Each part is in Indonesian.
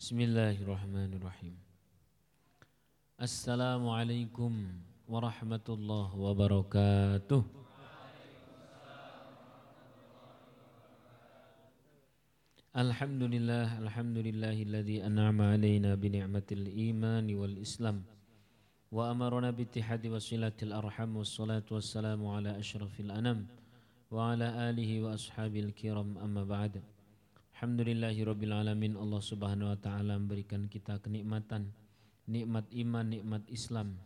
بسم الله الرحمن الرحيم السلام عليكم ورحمة الله وبركاته الحمد لله الحمد لله الذي أنعم علينا بنعمة الإيمان والإسلام وأمرنا باتحاد وصلة الأرحام والصلاة والسلام على أشرف الأنام وعلى آله وأصحابه الكرام أما بعد Alamin. Allah subhanahu wa ta'ala memberikan kita kenikmatan Nikmat iman, nikmat Islam.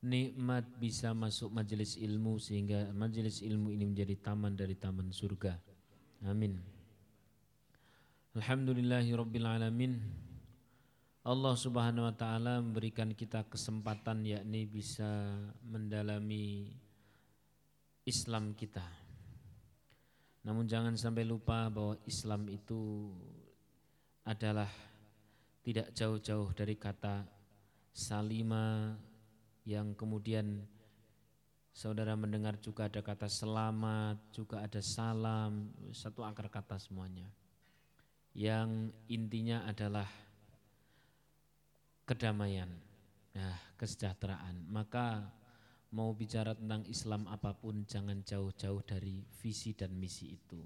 Nikmat bisa masuk majelis ilmu Sehingga majelis ilmu ini menjadi taman dari taman surga. Amin. Alhamdulillahi Rabbil Alamin. Allah subhanahu wa ta'ala memberikan kita kesempatan yakni bisa mendalami Islam kita namun jangan sampai lupa bahwa Islam itu adalah tidak jauh-jauh dari kata salima yang kemudian saudara mendengar juga ada kata selamat, juga ada salam, satu akar kata semuanya. Yang intinya adalah kedamaian, nah, kesejahteraan. Maka mau bicara tentang Islam apa pun jangan jauh-jauh dari visi dan misi itu.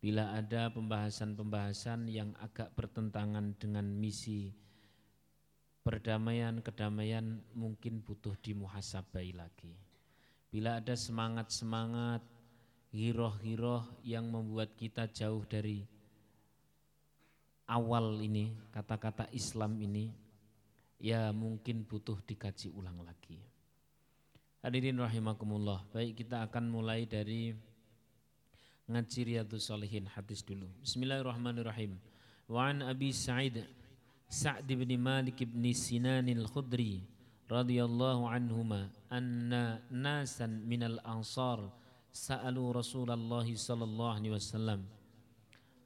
Bila ada pembahasan-pembahasan yang agak bertentangan dengan misi perdamaian, kedamaian mungkin butuh dimuhasabai lagi. Bila ada semangat-semangat, hiroh-hiroh yang membuat kita jauh dari awal ini, kata-kata Islam ini, ya mungkin butuh dikaji ulang lagi. Hadirin rahimakumullah. Baik kita akan mulai dari ngaji riyadhus salihin hadis dulu. Bismillahirrahmanirrahim. Wa an Abi Sa'id Sa'd bin Malik bin Sinan al-Khudri radhiyallahu anhuma anna nasan minal ansar sa'alu Rasulullah sallallahu alaihi wasallam.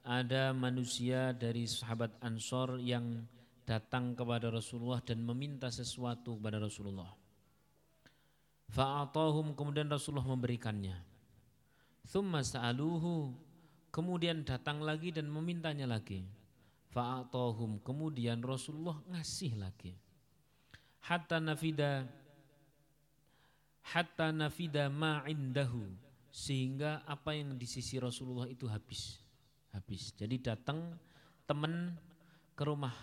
Ada manusia dari sahabat Ansor yang datang kepada Rasulullah dan meminta sesuatu kepada Rasulullah. Fa'atahum kemudian Rasulullah memberikannya. Thumma sa'aluhu kemudian datang lagi dan memintanya lagi. Fa'atahum kemudian Rasulullah ngasih lagi. Hatta nafida hatta nafida ma'indahu sehingga apa yang di sisi Rasulullah itu habis. Habis. Jadi datang teman ke rumah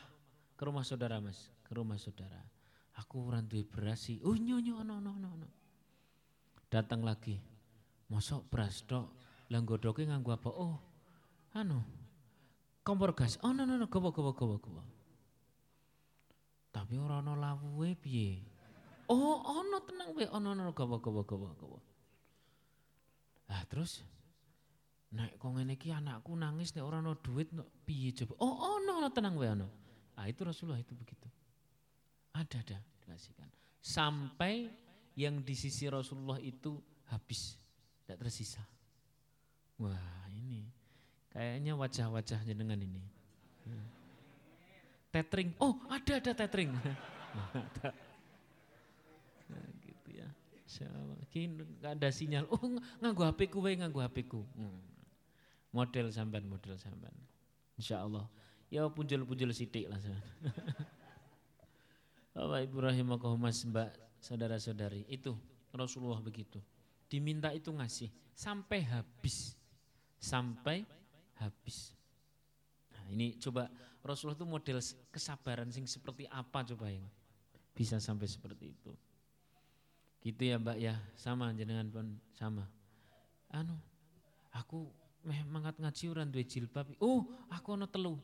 ke rumah saudara Mas, ke rumah saudara Aku ora duwe beras. Oh nyonyo ono ono ono. Datang lagi. Mosok beras tok. Lah nggodhoke nganggo apa? Oh. Anu. Kompor gas. Oh no no no gowo gowo gowo gowo. Tapi ora ono lawuhe piye? Oh ono tenang wae. Ono ono gowo gowo gowo gowo. Ah terus Nek kok ngene anakku nangis nek ora ono duit no, piye coba? Oh ono ono tenang wae ono. Ah itu Rasulullah itu begitu. Ada ada dikasihkan. Sampai yang di sisi Rasulullah itu habis, tidak tersisa. Wah ini kayaknya wajah-wajah jenengan ini. Tetring, oh ada ada tetring. Nah, gitu ya. Kini nggak ada sinyal. Oh nganggu HP ku, nganggu HP ku. Hmm. Model sampean, model sampean. Insya Allah. Ya punjul-punjul sidik lah. Bapak Ibu Mbak saudara-saudari itu Rasulullah begitu. Diminta itu ngasih sampai habis. Sampai habis. Nah, ini coba Rasulullah itu model kesabaran sing seperti apa coba yang bisa sampai seperti itu. Gitu ya Mbak ya, sama jenengan pun sama. Anu, aku meh mangat ngaji ora duwe jilbab. Oh, aku ana telu.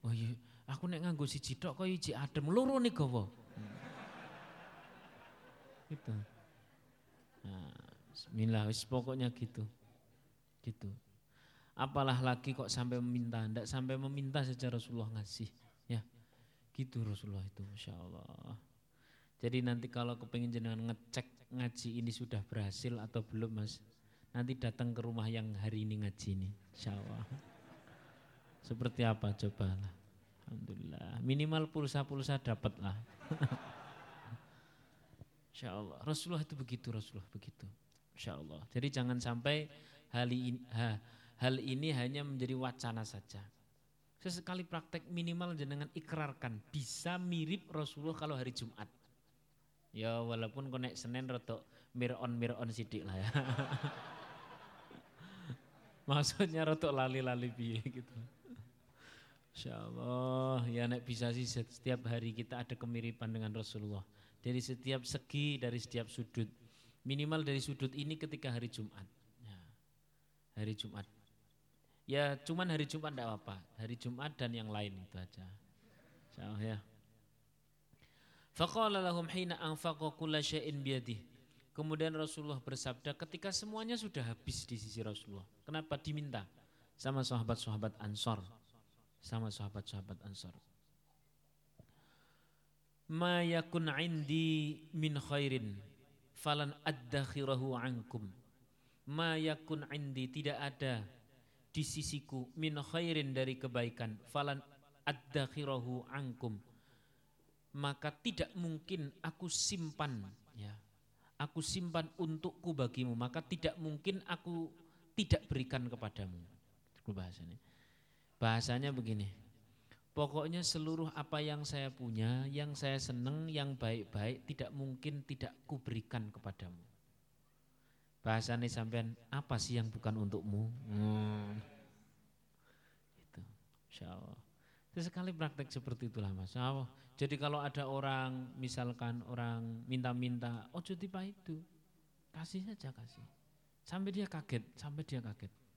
Oh iya, aku nek nganggo siji tok kok iki adem, loro nih gawa. Gitu. Nah, bismillah wis pokoknya gitu. Gitu. Apalah lagi kok sampai meminta, ndak sampai meminta secara Rasulullah ngasih, ya. Gitu Rasulullah itu, Masya Allah. Jadi nanti kalau kepengen jenengan ngecek ngaji ini sudah berhasil atau belum mas, nanti datang ke rumah yang hari ini ngaji ini, Insya Allah. Seperti apa coba lah. Alhamdulillah. Minimal pulsa-pulsa dapat lah. Insya Allah. Rasulullah itu begitu, Rasulullah begitu. Insya Allah. Jadi jangan sampai hal ini, ha, hal ini hanya menjadi wacana saja. Sesekali praktek minimal jenengan ikrarkan bisa mirip Rasulullah kalau hari Jumat. Ya walaupun konek Senin rotok miron miron sidik lah ya. Maksudnya rotok lali-lali biye gitu. Insya Allah ya nek bisa sih setiap hari kita ada kemiripan dengan Rasulullah. Dari setiap segi, dari setiap sudut. Minimal dari sudut ini ketika hari Jumat. Ya. Hari Jumat. Ya cuman hari Jumat tidak apa, hari Jumat dan yang lain itu aja. Allah ya. Faqala lahum hina anfaqa kulla syai'in biyadih. Kemudian Rasulullah bersabda ketika semuanya sudah habis di sisi Rasulullah. Kenapa diminta sama sahabat-sahabat Ansor? sama sahabat-sahabat Ansar. Ma yakun indi min khairin falan addakhirahu ankum. Ma yakun indi tidak ada di sisiku min khairin dari kebaikan falan addakhirahu ankum. Maka tidak mungkin aku simpan ya. Aku simpan untukku bagimu, maka tidak mungkin aku tidak berikan kepadamu. Bahasanya. Bahasanya begini, pokoknya seluruh apa yang saya punya, yang saya senang, yang baik-baik tidak mungkin tidak kuberikan kepadamu. Bahasanya sampean apa sih yang bukan untukmu? Hmm. Itu, insya Allah. Sesekali praktek seperti itulah mas. Oh, jadi kalau ada orang, misalkan orang minta-minta, oh jadi itu, kasih saja kasih. Sampai dia kaget, sampai dia kaget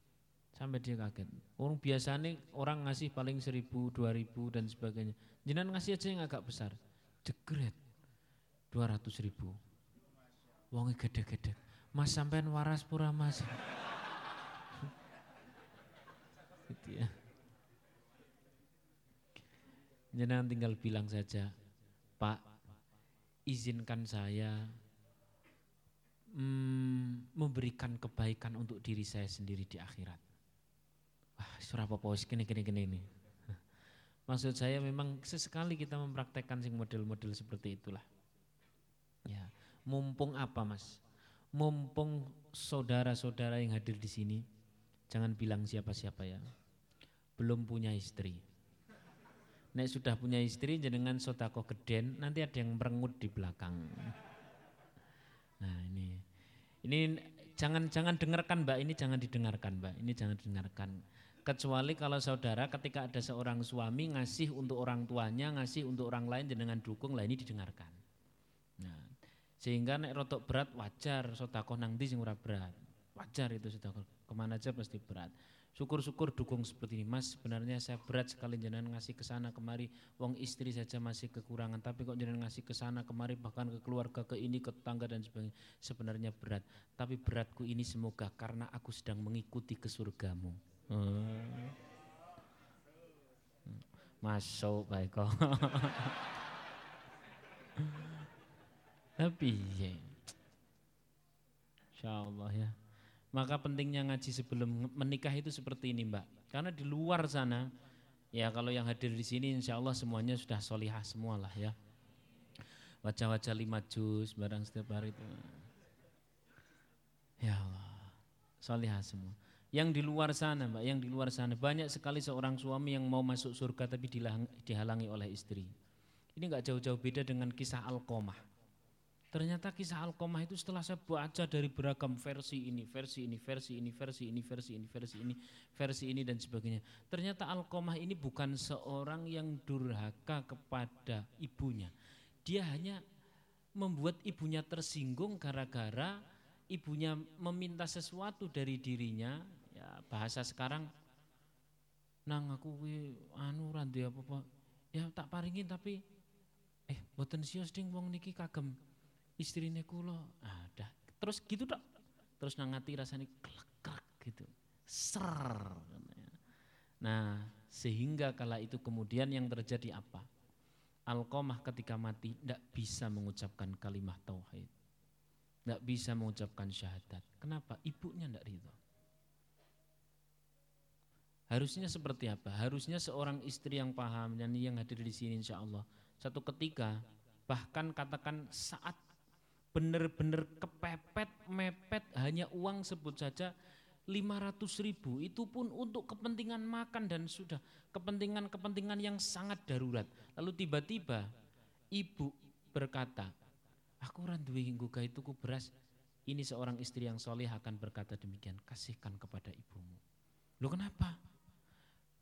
sampai dia kaget. Orang biasa nih orang ngasih paling seribu, dua ribu dan sebagainya. Jangan ngasih aja yang agak besar. Jegret dua ratus ribu. Wongnya gede-gede. Mas sampean waras pura mas. gitu ya. Jangan tinggal bilang saja, Pak, izinkan saya mm, memberikan kebaikan untuk diri saya sendiri di akhirat surah apa kene kene ini. Maksud saya memang sesekali kita mempraktekkan sing model-model seperti itulah. Ya, mumpung apa Mas? Mumpung saudara-saudara yang hadir di sini, jangan bilang siapa-siapa ya. Belum punya istri. Nek sudah punya istri jenengan sotako geden, nanti ada yang merengut di belakang. Nah ini, ini jangan jangan dengarkan mbak, ini jangan didengarkan mbak, ini jangan didengarkan kecuali kalau saudara ketika ada seorang suami ngasih untuk orang tuanya, ngasih untuk orang lain dengan dukung, lah ini didengarkan. Nah, sehingga nek rotok berat wajar, sotakoh nangdi sing ora berat. Wajar itu sotakoh, ke mana aja pasti berat. Syukur-syukur dukung seperti ini, Mas. Sebenarnya saya berat sekali jenengan ngasih ke sana kemari, wong istri saja masih kekurangan, tapi kok jenengan ngasih ke sana kemari bahkan ke keluarga, ke ini, ke tetangga dan sebagainya. Sebenarnya berat, tapi beratku ini semoga karena aku sedang mengikuti ke surgamu. Hmm. Masuk baik kok. Tapi ya. Insya Allah ya. Maka pentingnya ngaji sebelum menikah itu seperti ini mbak. Karena di luar sana, ya kalau yang hadir di sini insya Allah semuanya sudah solihah semua lah ya. Wajah-wajah lima juz barang setiap hari itu. Ya Allah, solihah semua. Yang di luar sana, Mbak, yang di luar sana banyak sekali seorang suami yang mau masuk surga tapi dihalangi oleh istri. Ini nggak jauh-jauh beda dengan kisah Alkomah. Ternyata kisah Alkomah itu setelah saya baca dari beragam versi ini, versi ini, versi ini, versi ini, versi ini, versi ini, versi ini dan sebagainya. Ternyata Alkomah ini bukan seorang yang durhaka kepada ibunya. Dia hanya membuat ibunya tersinggung gara-gara ibunya meminta sesuatu dari dirinya ya bahasa sekarang nang aku kuwi anu ranti apa apa ya tak paringin tapi eh boten sios ding wong niki kagem istrine kula. Ah terus gitu dok terus nang ati rasane klek gitu. Ser nah sehingga kala itu kemudian yang terjadi apa? Alkomah ketika mati tidak bisa mengucapkan kalimat tauhid. Tidak bisa mengucapkan syahadat. Kenapa? Ibunya tidak ridho Harusnya seperti apa? Harusnya seorang istri yang paham dan yang hadir di sini insya Allah. Satu ketika bahkan katakan saat benar-benar kepepet, mepet hanya uang sebut saja 500 ribu itu pun untuk kepentingan makan dan sudah kepentingan-kepentingan yang sangat darurat. Lalu tiba-tiba ibu berkata, aku randuwe gak itu ku beras. Ini seorang istri yang soleh akan berkata demikian, kasihkan kepada ibumu. Lu kenapa?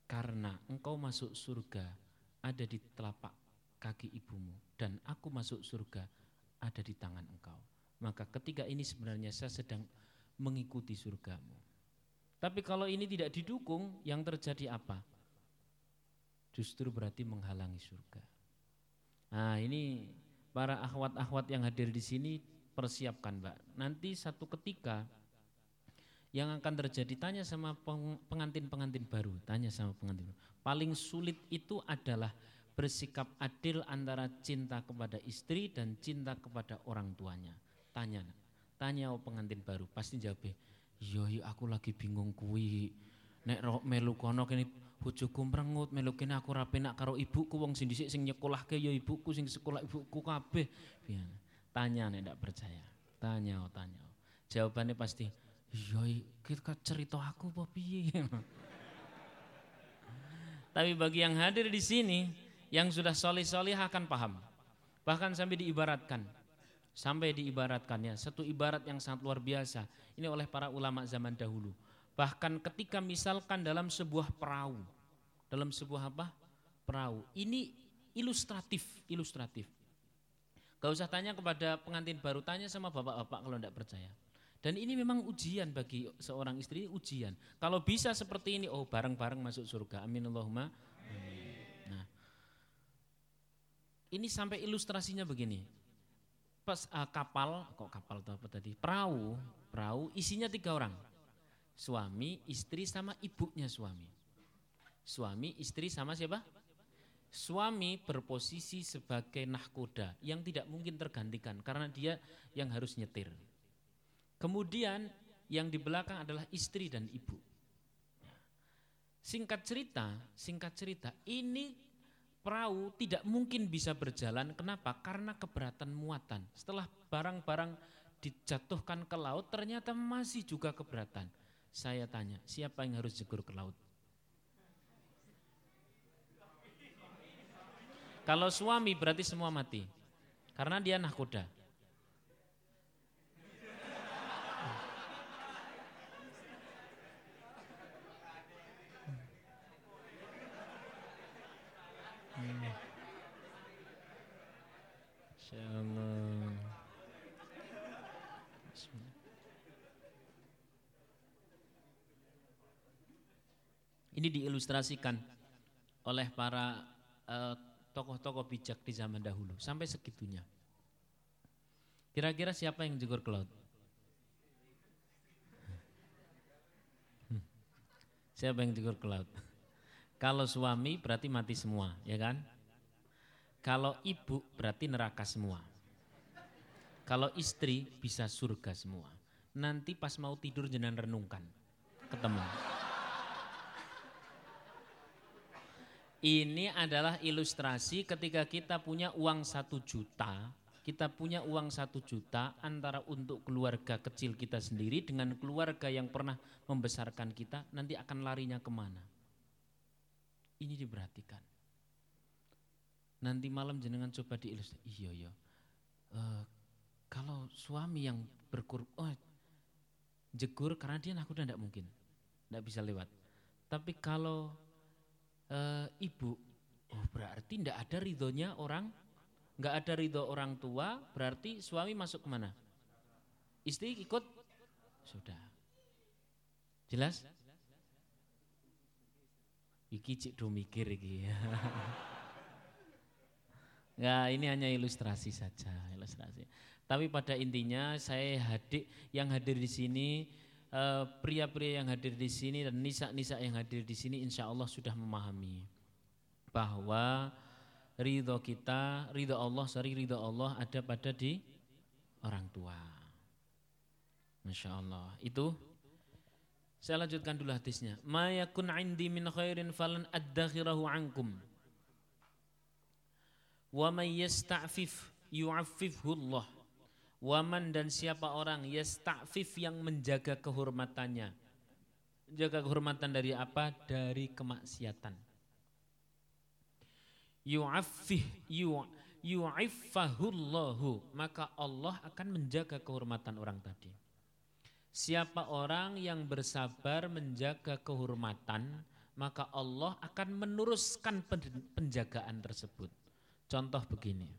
Karena engkau masuk surga ada di telapak kaki ibumu dan aku masuk surga ada di tangan engkau. Maka ketika ini sebenarnya saya sedang mengikuti surgamu. Tapi kalau ini tidak didukung, yang terjadi apa? Justru berarti menghalangi surga. Nah ini para akhwat-akhwat yang hadir di sini persiapkan mbak. Nanti satu ketika yang akan terjadi tanya sama pengantin-pengantin baru, tanya sama pengantin. Paling sulit itu adalah bersikap adil antara cinta kepada istri dan cinta kepada orang tuanya. Tanya, tanya oh pengantin baru, pasti jawab, Iya, iya aku lagi bingung kuwi. Nek ro melu kono kene bojoku mrengut, melu kene aku ra penak karo ibuku wong sing dhisik sing nyekolahke ya ibuku sing sekolah ibuku kabeh. Tanya nek ndak percaya. Tanya, oh, tanya. Jawabannya pasti, iya kita cerita aku apa. Tapi bagi yang hadir di sini, yang sudah solih-solih akan paham. Bahkan sampai diibaratkan, sampai diibaratkannya satu ibarat yang sangat luar biasa. Ini oleh para ulama zaman dahulu. Bahkan ketika misalkan dalam sebuah perahu. Dalam sebuah apa? Perahu. Ini ilustratif ilustratif. Gak usah tanya kepada pengantin baru, tanya sama bapak-bapak kalau tidak percaya. Dan ini memang ujian bagi seorang istri, ujian. Kalau bisa seperti ini, oh bareng-bareng masuk surga. Amin Allahumma. Nah, ini sampai ilustrasinya begini pes, uh, kapal, kok kapal itu apa tadi? Perahu, perahu isinya tiga orang. Suami, istri sama ibunya suami. Suami, istri sama siapa? Suami berposisi sebagai nahkoda yang tidak mungkin tergantikan karena dia yang harus nyetir. Kemudian yang di belakang adalah istri dan ibu. Singkat cerita, singkat cerita, ini perahu tidak mungkin bisa berjalan. Kenapa? Karena keberatan muatan. Setelah barang-barang dijatuhkan ke laut, ternyata masih juga keberatan. Saya tanya, siapa yang harus jegur ke laut? Kalau suami berarti semua mati. Karena dia nahkoda. Ini diilustrasikan oleh para eh, tokoh-tokoh bijak di zaman dahulu sampai segitunya. Kira-kira siapa yang jegur ke laut? Hmm. Siapa yang jegur ke laut? Kalau suami berarti mati semua, ya kan? Kalau ibu berarti neraka semua. Kalau istri bisa surga semua. Nanti pas mau tidur jangan renungkan. Ketemu. Ini adalah ilustrasi ketika kita punya uang satu juta, kita punya uang satu juta antara untuk keluarga kecil kita sendiri dengan keluarga yang pernah membesarkan kita, nanti akan larinya ke mana? Ini diperhatikan. Nanti malam jenengan coba diilustrasi. Iya iya. Uh, kalau suami yang berkur, oh, jegur karena dia aku tidak mungkin, tidak bisa lewat. Tapi kalau uh, ibu, oh berarti tidak ada ridhonya orang, nggak ada ridho orang tua, berarti suami masuk ke mana? Istri ikut? Sudah. Jelas? Iki cik do mikir iki. Nah, ini hanya ilustrasi saja, ilustrasi. Tapi pada intinya saya hadir yang hadir di sini eh, pria-pria yang hadir di sini dan nisa-nisa yang hadir di sini insya Allah sudah memahami bahwa ridho kita, ridho Allah, sorry ridho Allah ada pada di orang tua. Masya Allah. Itu saya lanjutkan dulu hadisnya. Ma yakun indi min khairin falan ankum. Man yasta'fif yu'affifhu Allah. Waman dan siapa orang yasta'fif yang menjaga kehormatannya. Menjaga kehormatan dari apa? Dari kemaksiatan. Yu'affih yu yu'iffahullahu maka Allah akan menjaga kehormatan orang tadi. Siapa orang yang bersabar menjaga kehormatan, maka Allah akan meneruskan penjagaan tersebut. Contoh begini.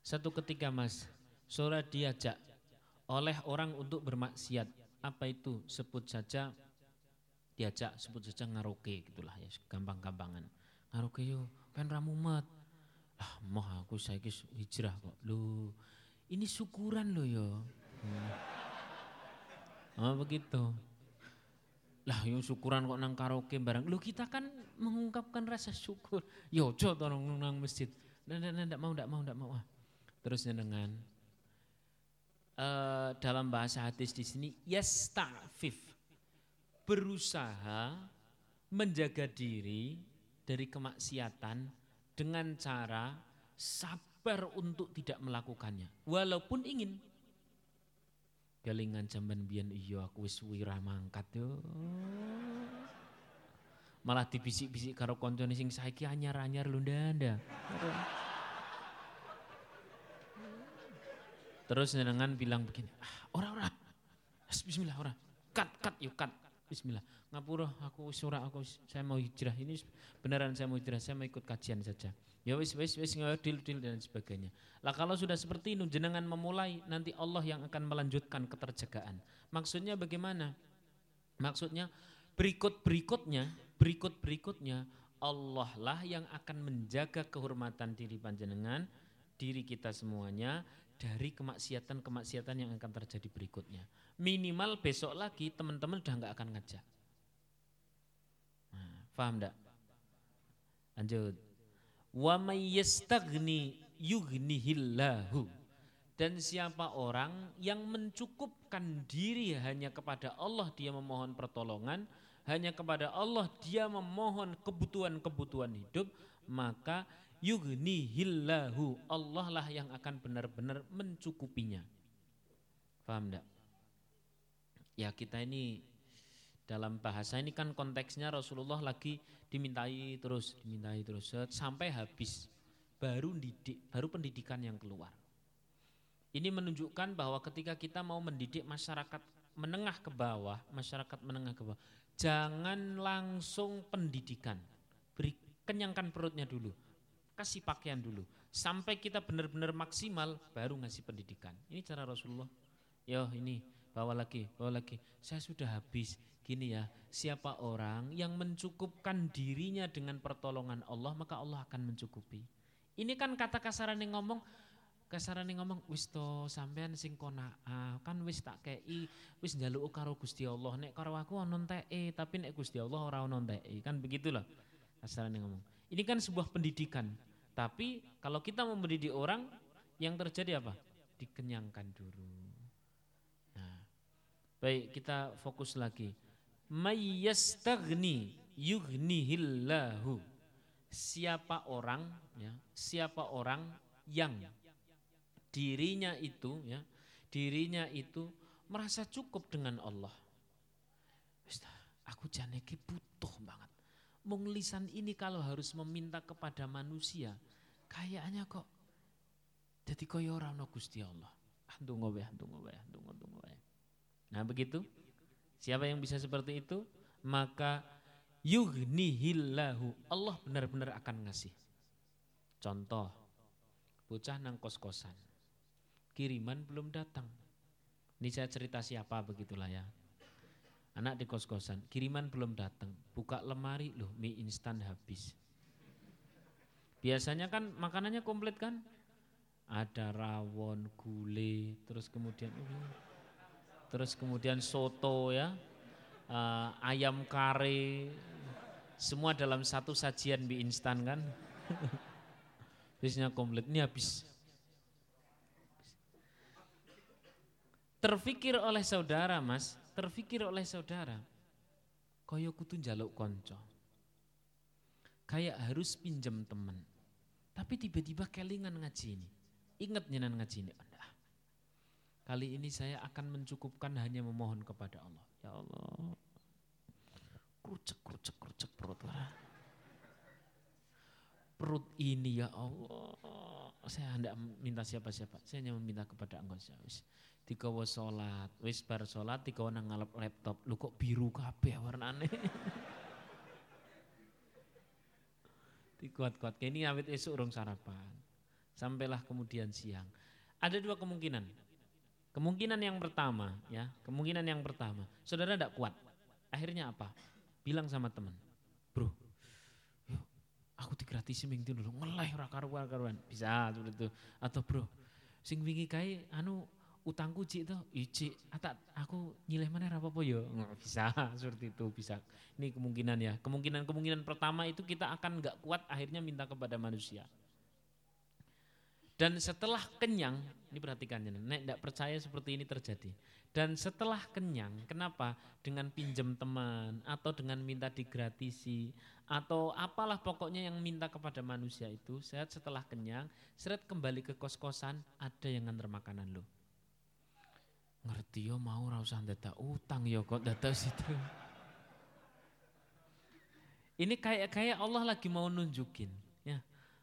Satu ketika Mas, sore diajak oleh orang untuk bermaksiat. Apa itu? Sebut saja diajak sebut saja ngaroke gitulah ya gampang-gampangan ngaroke yo kan ramumat ah moh aku saya hijrah kok lu ini syukuran lo yo hmm. oh begitu lah yang syukuran kok nang karaoke barang lu kita kan mengungkapkan rasa syukur. Yo coba tolong nang masjid. Ndak ndak mau ndak mau ndak mau. Ah. Terusnya dengan uh, dalam bahasa hadis di sini yasta'fif. Berusaha menjaga diri dari kemaksiatan dengan cara sabar untuk tidak melakukannya. Walaupun ingin galingan zaman biyen iya aku wis wira mangkat yo. Malah dibisik-bisik karo koncone sing saiki anyar-anyar lho ndanda terus dengan bilang begini ah ora ora. Bismillah ora. Kat kat yuk kat Bismillah. Ngapura aku surah aku saya mau hijrah ini beneran saya mau hijrah saya mau ikut kajian saja. Ya wis wis wis ngadil dil dan sebagainya. Lah kalau sudah seperti itu jenengan memulai nanti Allah yang akan melanjutkan keterjagaan. Maksudnya bagaimana? Maksudnya berikut berikutnya berikut berikutnya Allah lah yang akan menjaga kehormatan diri panjenengan, diri kita semuanya dari kemaksiatan-kemaksiatan yang akan terjadi berikutnya. Minimal besok lagi teman-teman udah nggak akan ngajak. Nah, paham enggak? Lanjut. Wa mayyastagni yughnihillahu. Dan siapa orang yang mencukupkan diri hanya kepada Allah dia memohon pertolongan, hanya kepada Allah dia memohon kebutuhan-kebutuhan hidup, maka yughnihillahu Allah lah yang akan benar-benar mencukupinya. Paham enggak ya kita ini dalam bahasa ini kan konteksnya Rasulullah lagi dimintai terus dimintai terus. Sampai habis. Baru didik baru pendidikan yang keluar. Ini menunjukkan bahwa ketika kita mau mendidik masyarakat menengah ke bawah masyarakat menengah ke bawah jangan langsung pendidikan. Beri kenyangkan perutnya dulu kasih pakaian dulu. Sampai kita benar-benar maksimal baru ngasih pendidikan. Ini cara Rasulullah. Yo ini bawa lagi, bawa lagi. Saya sudah habis. Gini ya, siapa orang yang mencukupkan dirinya dengan pertolongan Allah, maka Allah akan mencukupi. Ini kan kata kasaran yang ngomong, kasaran yang ngomong wis to sampean sing ah, kan wis tak kei wis njaluk karo Gusti Allah nek karo aku ono e tapi nek Gusti Allah ora ono kan begitulah kasaran yang ngomong ini kan sebuah pendidikan tapi kalau kita mendidik orang, yang terjadi apa? Dikenyangkan dulu. Nah, baik kita fokus lagi. Mayyastagni yughnihillahu. Siapa orang ya, siapa orang yang dirinya itu ya, dirinya itu merasa cukup dengan Allah. Aku janeki butuh banget. Mung ini kalau harus meminta kepada manusia, kayaknya kok jadi kaya ora ana Gusti Allah. Andungo wae, andungo wae, andungo andungo wae. Nah, begitu. Siapa yang bisa seperti itu, maka yughnihillahu. Allah benar-benar akan ngasih. Contoh, bocah nang kos-kosan. Kiriman belum datang. Ini saya cerita siapa begitulah ya. Anak di kos-kosan, kiriman belum datang. Buka lemari loh, mie instan habis. Biasanya kan makanannya komplit kan? Ada rawon, gulai, terus kemudian terus kemudian soto ya, uh, ayam kare, semua dalam satu sajian mie instan kan? Biasanya komplit, ini habis. Terfikir oleh saudara mas, terfikir oleh saudara, koyo kutu jaluk konco. Kayak harus pinjam teman. Tapi tiba-tiba kelingan ngaji ini. Ingat nyenan ngaji ini. Anda. Kali ini saya akan mencukupkan hanya memohon kepada Allah. Ya Allah, krucek krucek krucek perut. Perut ini ya Allah. Saya tidak minta siapa-siapa. Saya hanya meminta kepada engkau wis. Dikawa sholat, wis bar sholat, dikawa nang ngalap laptop. Lu kok biru kabeh warnane. Dikuat-kuat. Ini awit esok urung sarapan. Sampailah kemudian siang. Ada dua kemungkinan. Kemungkinan yang pertama, ya, kemungkinan yang pertama, saudara tidak kuat. Akhirnya apa? Bilang sama teman, bro, yuk, aku digratisi minggu dulu, ngeleh ora karuan bisa seperti itu. Atau bro, sing wingi kai anu utangku cik itu, icik, atak aku nyileh mana apa-apa ya, bisa seperti itu, bisa. Ini kemungkinan ya, kemungkinan-kemungkinan pertama itu kita akan nggak kuat akhirnya minta kepada manusia. Dan setelah kenyang, ini perhatikan nek tidak percaya seperti ini terjadi. Dan setelah kenyang, kenapa? Dengan pinjam teman atau dengan minta digratisi atau apalah pokoknya yang minta kepada manusia itu, saat setelah kenyang, seret kembali ke kos-kosan, ada yang nganter makanan lo. Ngerti yo mau rasa data utang yo kok data situ. Ini kayak kayak Allah lagi mau nunjukin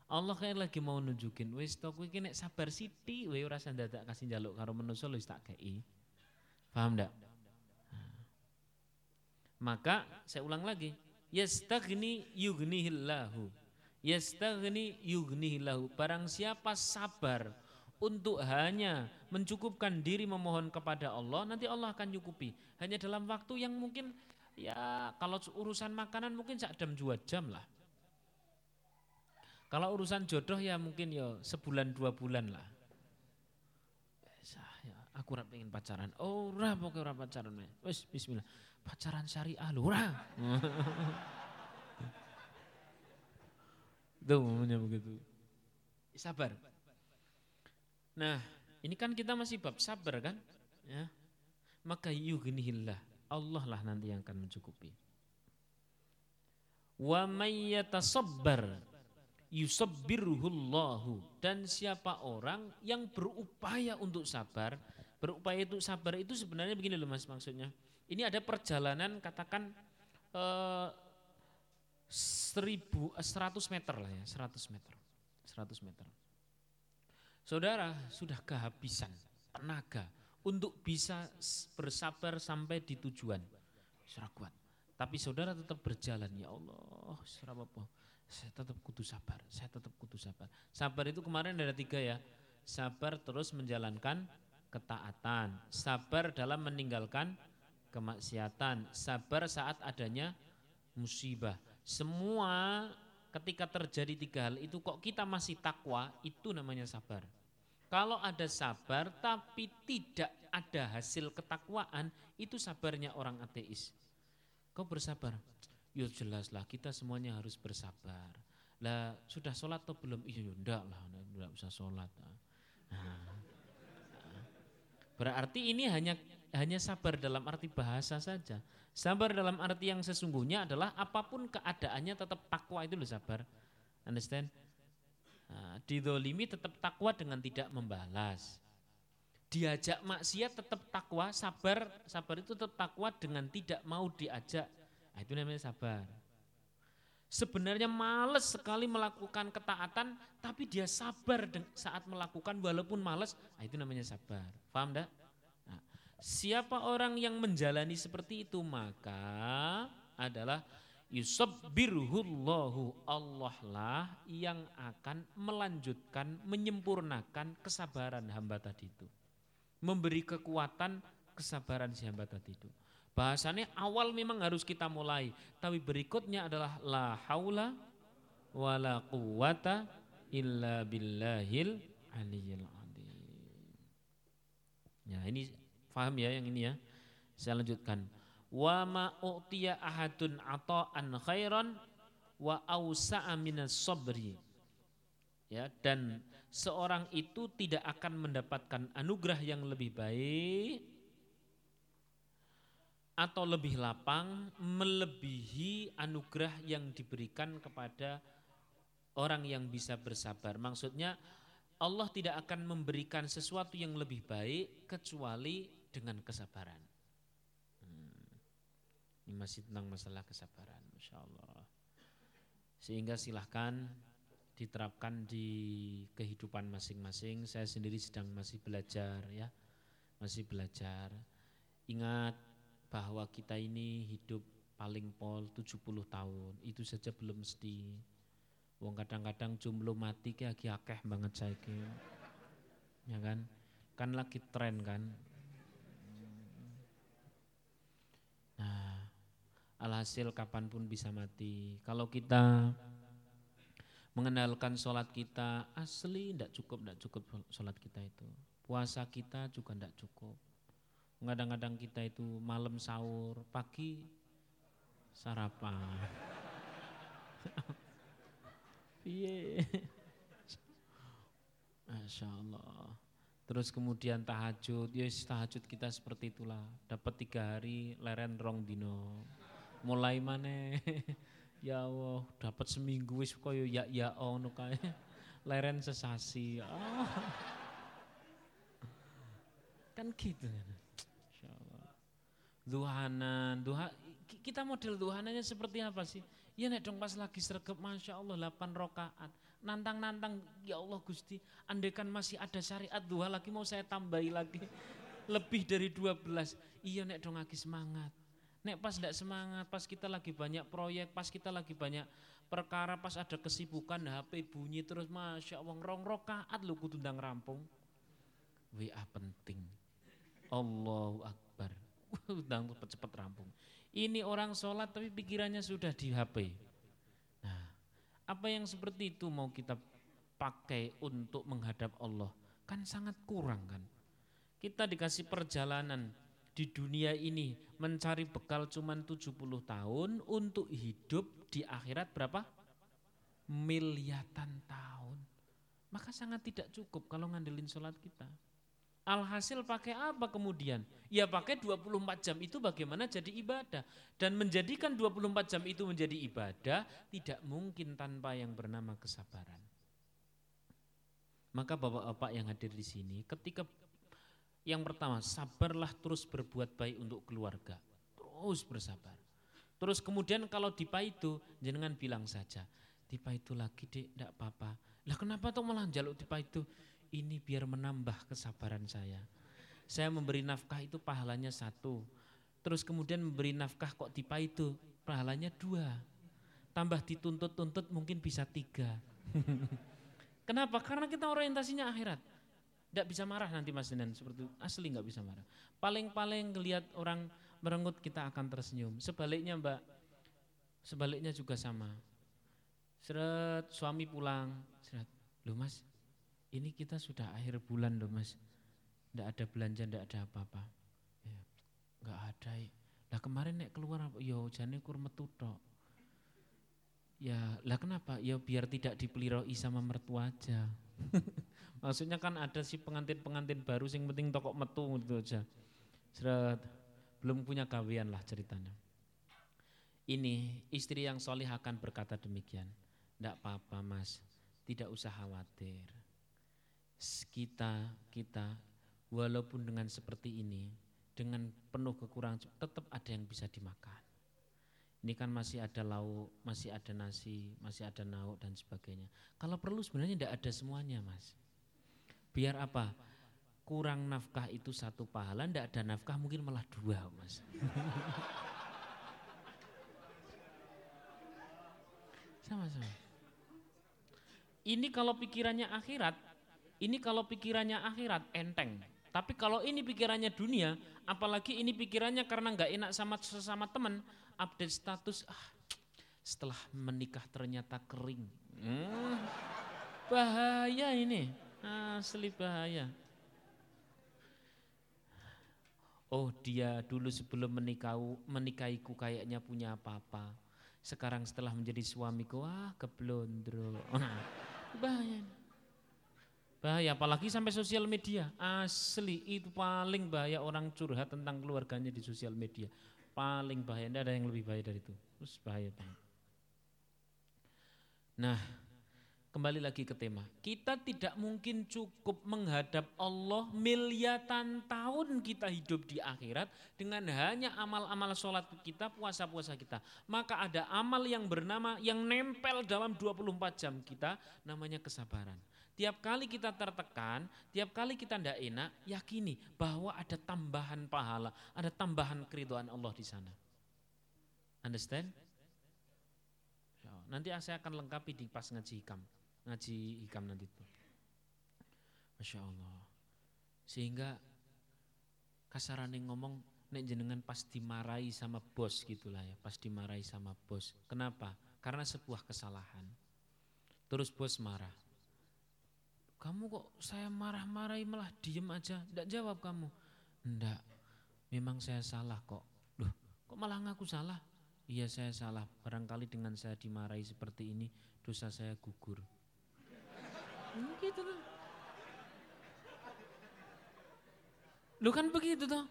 Allah kayak lagi mau nunjukin wis to iki nek sabar sithik wae ora dadak kasih jaluk karo manusa wis tak kei. Paham ndak? Maka saya ulang lagi, yastaghni yughnihillahu. Yastaghni yughnihillahu. Barang siapa sabar untuk hanya mencukupkan diri memohon kepada Allah, nanti Allah akan cukupi. Hanya dalam waktu yang mungkin ya kalau urusan makanan mungkin sak jam dua jam lah. Kalau urusan jodoh ya mungkin ya sebulan dua bulan lah. Ya, aku ora pengen pacaran. Oh, ora pokoknya ora pacaran. Wes bismillah. Pacaran syariah lho ora. Tuh namanya begitu. Sabar. Nah, ini kan kita masih bab sabar kan? Ya. Maka yughnihillah. Allah lah nanti yang akan mencukupi. Wa may yatasabbar yusabbirhullahu dan siapa orang yang berupaya untuk sabar berupaya untuk sabar itu sebenarnya begini loh mas maksudnya ini ada perjalanan katakan eh, seribu eh, seratus meter lah ya seratus meter seratus meter saudara sudah kehabisan tenaga untuk bisa bersabar sampai di tujuan. Sudah kuat. Tapi saudara tetap berjalan ya Allah serap apa saya tetap kudu sabar, saya tetap kudu sabar. Sabar itu kemarin ada tiga ya, sabar terus menjalankan ketaatan, sabar dalam meninggalkan kemaksiatan, sabar saat adanya musibah. Semua ketika terjadi tiga hal itu kok kita masih takwa, itu namanya sabar. Kalau ada sabar tapi tidak ada hasil ketakwaan, itu sabarnya orang ateis. Kau bersabar, Ya jelas lah kita semuanya harus bersabar. Lah sudah sholat atau belum? Iya ya enggak lah, enggak bisa sholat. Nah, berarti ini hanya hanya sabar dalam arti bahasa saja. Sabar dalam arti yang sesungguhnya adalah apa pun keadaannya tetap takwa itu loh sabar. Understand? Nah, didolimi tetap takwa dengan tidak membalas. Diajak maksiat tetap takwa, sabar, sabar itu tetap takwa dengan tidak mau diajak Nah, itu namanya sabar. Sebenarnya males sekali melakukan ketaatan, tapi dia sabar saat melakukan walaupun males, nah itu namanya sabar. Paham enggak? Siapa orang yang menjalani seperti itu maka adalah yusabbirhullahu Allah lah yang akan melanjutkan menyempurnakan kesabaran hamba tadi itu memberi kekuatan kesabaran si hamba tadi itu Bahasanya awal memang harus kita mulai, tapi berikutnya adalah la haula wala quwata illa billahil aliyil adim. Ya, ini paham ya yang ini ya. Saya lanjutkan. Wa ma u'tiya ahadun ata'an khairan wa ausa'a minas sabri. Ya, dan seorang itu tidak akan mendapatkan anugerah yang lebih baik atau lebih lapang melebihi anugerah yang diberikan kepada orang yang bisa bersabar. Maksudnya Allah tidak akan memberikan sesuatu yang lebih baik kecuali dengan kesabaran. Hmm. Ini masih tentang masalah kesabaran, Masya Allah. Sehingga silahkan diterapkan di kehidupan masing-masing. Saya sendiri sedang masih belajar ya, masih belajar. Ingat bahwa kita ini hidup paling pol 70 tahun, itu saja belum mesti. Wong kadang-kadang jumlah mati kayak akeh banget saya Ya kan? Kan lagi tren kan. Alhasil kapan pun bisa mati. Kalau kita mengenalkan sholat kita asli tidak cukup, tidak cukup sholat kita itu. Puasa kita juga tidak cukup. Kadang-kadang kita itu malam sahur, pagi sarapan. Iya. Masya Allah. Terus kemudian tahajud, ya tahajud kita seperti itulah. Dapat tiga hari, leren rong dino. Mulai mana? ya Allah, dapat seminggu wis koyo ya ya ono kae. Leren sesasi. Oh. Kan gitu kan. Duhanan, duha, kita model duhanannya seperti apa sih? Ya nek dong pas lagi sergap Masya Allah 8 rokaat nantang-nantang ya Allah Gusti, andekan masih ada syariat dua lagi mau saya tambahi lagi lebih dari 12. Iya nek dong lagi semangat. Nek pas tidak semangat, pas kita lagi banyak proyek, pas kita lagi banyak perkara, pas ada kesibukan, HP bunyi terus, masya Allah, rong rokaat lu kutundang rampung. WA penting. Allahu Akbar. Undang cepet-cepet rampung. Ini orang sholat tapi pikirannya sudah di HP. Apa yang seperti itu mau kita pakai untuk menghadap Allah? Kan sangat kurang kan. Kita dikasih perjalanan di dunia ini mencari bekal cuma 70 tahun untuk hidup di akhirat berapa? Miliatan tahun. Maka sangat tidak cukup kalau ngandelin sholat kita. Alhasil pakai apa kemudian? Ya pakai 24 jam itu bagaimana jadi ibadah. Dan menjadikan 24 jam itu menjadi ibadah tidak mungkin tanpa yang bernama kesabaran. Maka bapak-bapak yang hadir di sini ketika yang pertama sabarlah terus berbuat baik untuk keluarga. Terus bersabar. Terus kemudian kalau dipa itu jenengan bilang saja, dipa itu lagi dek, tidak apa-apa. Lah kenapa tuh malah jaluk dipa itu? ini biar menambah kesabaran saya. Saya memberi nafkah itu pahalanya satu. Terus kemudian memberi nafkah kok tipe itu pahalanya dua. Tambah dituntut-tuntut mungkin bisa tiga. Kenapa? Karena kita orientasinya akhirat. Tidak bisa marah nanti Mas Dinan seperti itu. Asli nggak bisa marah. Paling-paling ngelihat orang merenggut kita akan tersenyum. Sebaliknya Mbak, sebaliknya juga sama. Seret suami pulang, seret, lu Mas, ini kita sudah akhir bulan loh mas, tidak ada belanja, tidak ada apa-apa. Ya, nggak ada. Lah kemarin nek keluar? Yo jane kur metu tok. Ya, lah kenapa? Ya biar tidak dipeliroi sama mertua aja. Maksudnya kan ada sih pengantin-pengantin baru sing penting tokok metu gitu aja. Seret, belum punya kawian lah ceritanya. Ini istri yang solih akan berkata demikian. Tidak apa-apa mas, tidak usah khawatir kita kita walaupun dengan seperti ini dengan penuh kekurangan tetap ada yang bisa dimakan. Ini kan masih ada lauk, masih ada nasi, masih ada nauk dan sebagainya. Kalau perlu sebenarnya tidak ada semuanya, Mas. Biar apa? Kurang nafkah itu satu pahala, tidak ada nafkah mungkin malah dua, Mas. Sama-sama. Ini kalau pikirannya akhirat, ini kalau pikirannya akhirat enteng. Tapi kalau ini pikirannya dunia, apalagi ini pikirannya karena nggak enak sama sesama teman, update status, ah, setelah menikah ternyata kering. Hmm, bahaya ini, asli bahaya. Oh dia dulu sebelum menikahu, menikahiku kayaknya punya apa-apa. Sekarang setelah menjadi suamiku, wah keblondro. bahaya. Bahaya, apalagi sampai sosial media. Asli, itu paling bahaya orang curhat tentang keluarganya di sosial media. Paling bahaya, tidak ada yang lebih bahaya dari itu. Terus bahaya banget. Nah, kembali lagi ke tema. Kita tidak mungkin cukup menghadap Allah miliatan tahun kita hidup di akhirat dengan hanya amal-amal sholat kita, puasa-puasa kita. Maka ada amal yang bernama, yang nempel dalam 24 jam kita, namanya kesabaran. Tiap kali kita tertekan, tiap kali kita tidak enak, yakini bahwa ada tambahan pahala, ada tambahan keriduan Allah di sana. Understand? Nanti saya akan lengkapi di pas ngaji hikam ngaji hikam nanti itu. Masya Allah. Sehingga kasaran yang ngomong nek jenengan pas dimarahi sama bos gitulah ya, pas dimarahi sama bos. Kenapa? Karena sebuah kesalahan. Terus bos marah. Kamu kok saya marah-marahi malah diem aja, tidak jawab kamu. Enggak, memang saya salah kok. Loh, kok malah ngaku salah? Iya saya salah, barangkali dengan saya dimarahi seperti ini, dosa saya gugur. Gitu tuh. Lu kan begitu tuh.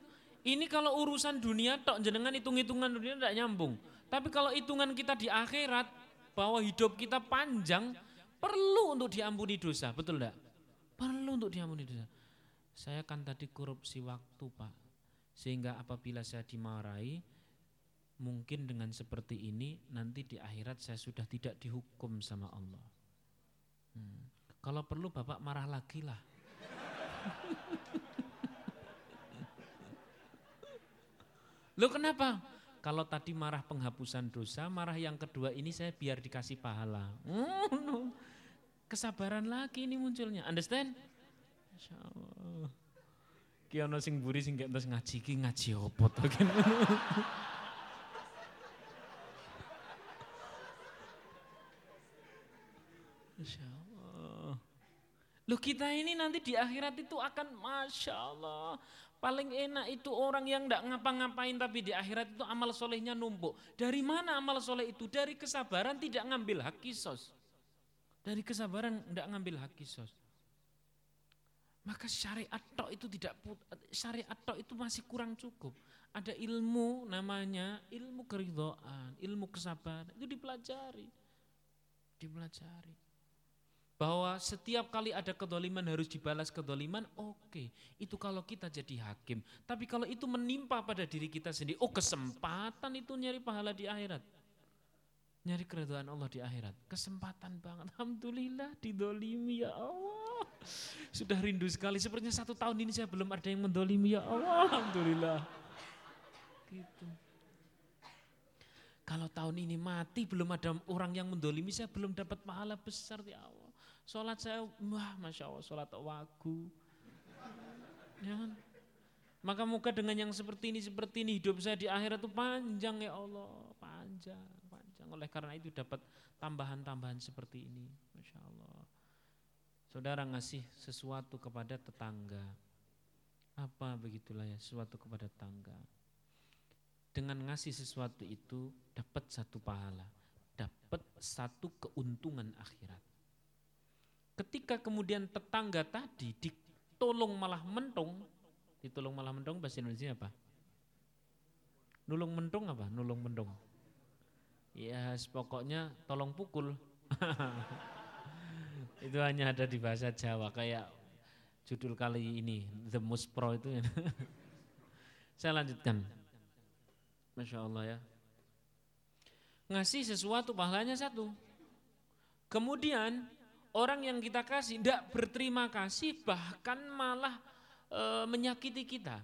Ini kalau urusan dunia tok jenengan hitung-hitungan dunia tidak nyambung. Tapi kalau hitungan kita di akhirat bahwa hidup kita panjang perlu untuk diampuni dosa, betul enggak? Perlu untuk diampuni dosa. Saya kan tadi korupsi waktu, Pak. Sehingga apabila saya dimarahi mungkin dengan seperti ini nanti di akhirat saya sudah tidak dihukum sama Allah. Hmm. Kalau perlu Bapak marah lagi lah. Lo kenapa? Kalau tadi marah penghapusan dosa, marah yang kedua ini saya biar dikasih pahala. Kesabaran lagi ini munculnya. Understand? Masya Allah. Ki sing buri sing gak terus ngaji ki ngaji opo to Masya Allah. Loh kita ini nanti di akhirat itu akan Masya Allah. Paling enak itu orang yang tidak ngapa-ngapain tapi di akhirat itu amal solehnya numpuk. Dari mana amal soleh itu? Dari kesabaran tidak ngambil hak kisos. Dari kesabaran tidak ngambil hak kisos. Maka syariat tok itu tidak syariat tok itu masih kurang cukup. Ada ilmu namanya ilmu keridhaan, ilmu kesabaran itu dipelajari. Dipelajari bahwa setiap kali ada kedoliman harus dibalas kedoliman, oke. Okay. Itu kalau kita jadi hakim. Tapi kalau itu menimpa pada diri kita sendiri, oh kesempatan itu nyari pahala di akhirat. Nyari keridhaan Allah di akhirat. Kesempatan banget. Alhamdulillah didolimi ya Allah. Sudah rindu sekali. Sepertinya satu tahun ini saya belum ada yang mendolimi ya Allah. Alhamdulillah. Gitu. Kalau tahun ini mati belum ada orang yang mendolimi saya belum dapat pahala besar ya Allah. Sholat saya, wah Masya Allah, sholat wagu. Ya kan? Maka muka dengan yang seperti ini, seperti ini, hidup saya di akhirat itu panjang ya Allah. Panjang. Oleh karena itu dapat tambahan-tambahan seperti ini. Masya Allah. Saudara ngasih sesuatu kepada tetangga. Apa begitulah ya, sesuatu kepada tetangga. Dengan ngasih sesuatu itu dapat satu pahala. Dapat satu keuntungan akhirat. Ketika kemudian tetangga tadi ditolong malah mentung, ditolong malah mentung bahasa Indonesia apa? Nulung mentung apa? Nulung mentung. Ya, pokoknya tolong pukul. itu hanya ada di bahasa Jawa kayak judul kali ini The Most Pro itu. Ya. Saya lanjutkan. Masya Allah ya. Ngasih sesuatu pahalanya satu. Kemudian orang yang kita kasih tidak berterima kasih bahkan malah e, menyakiti kita,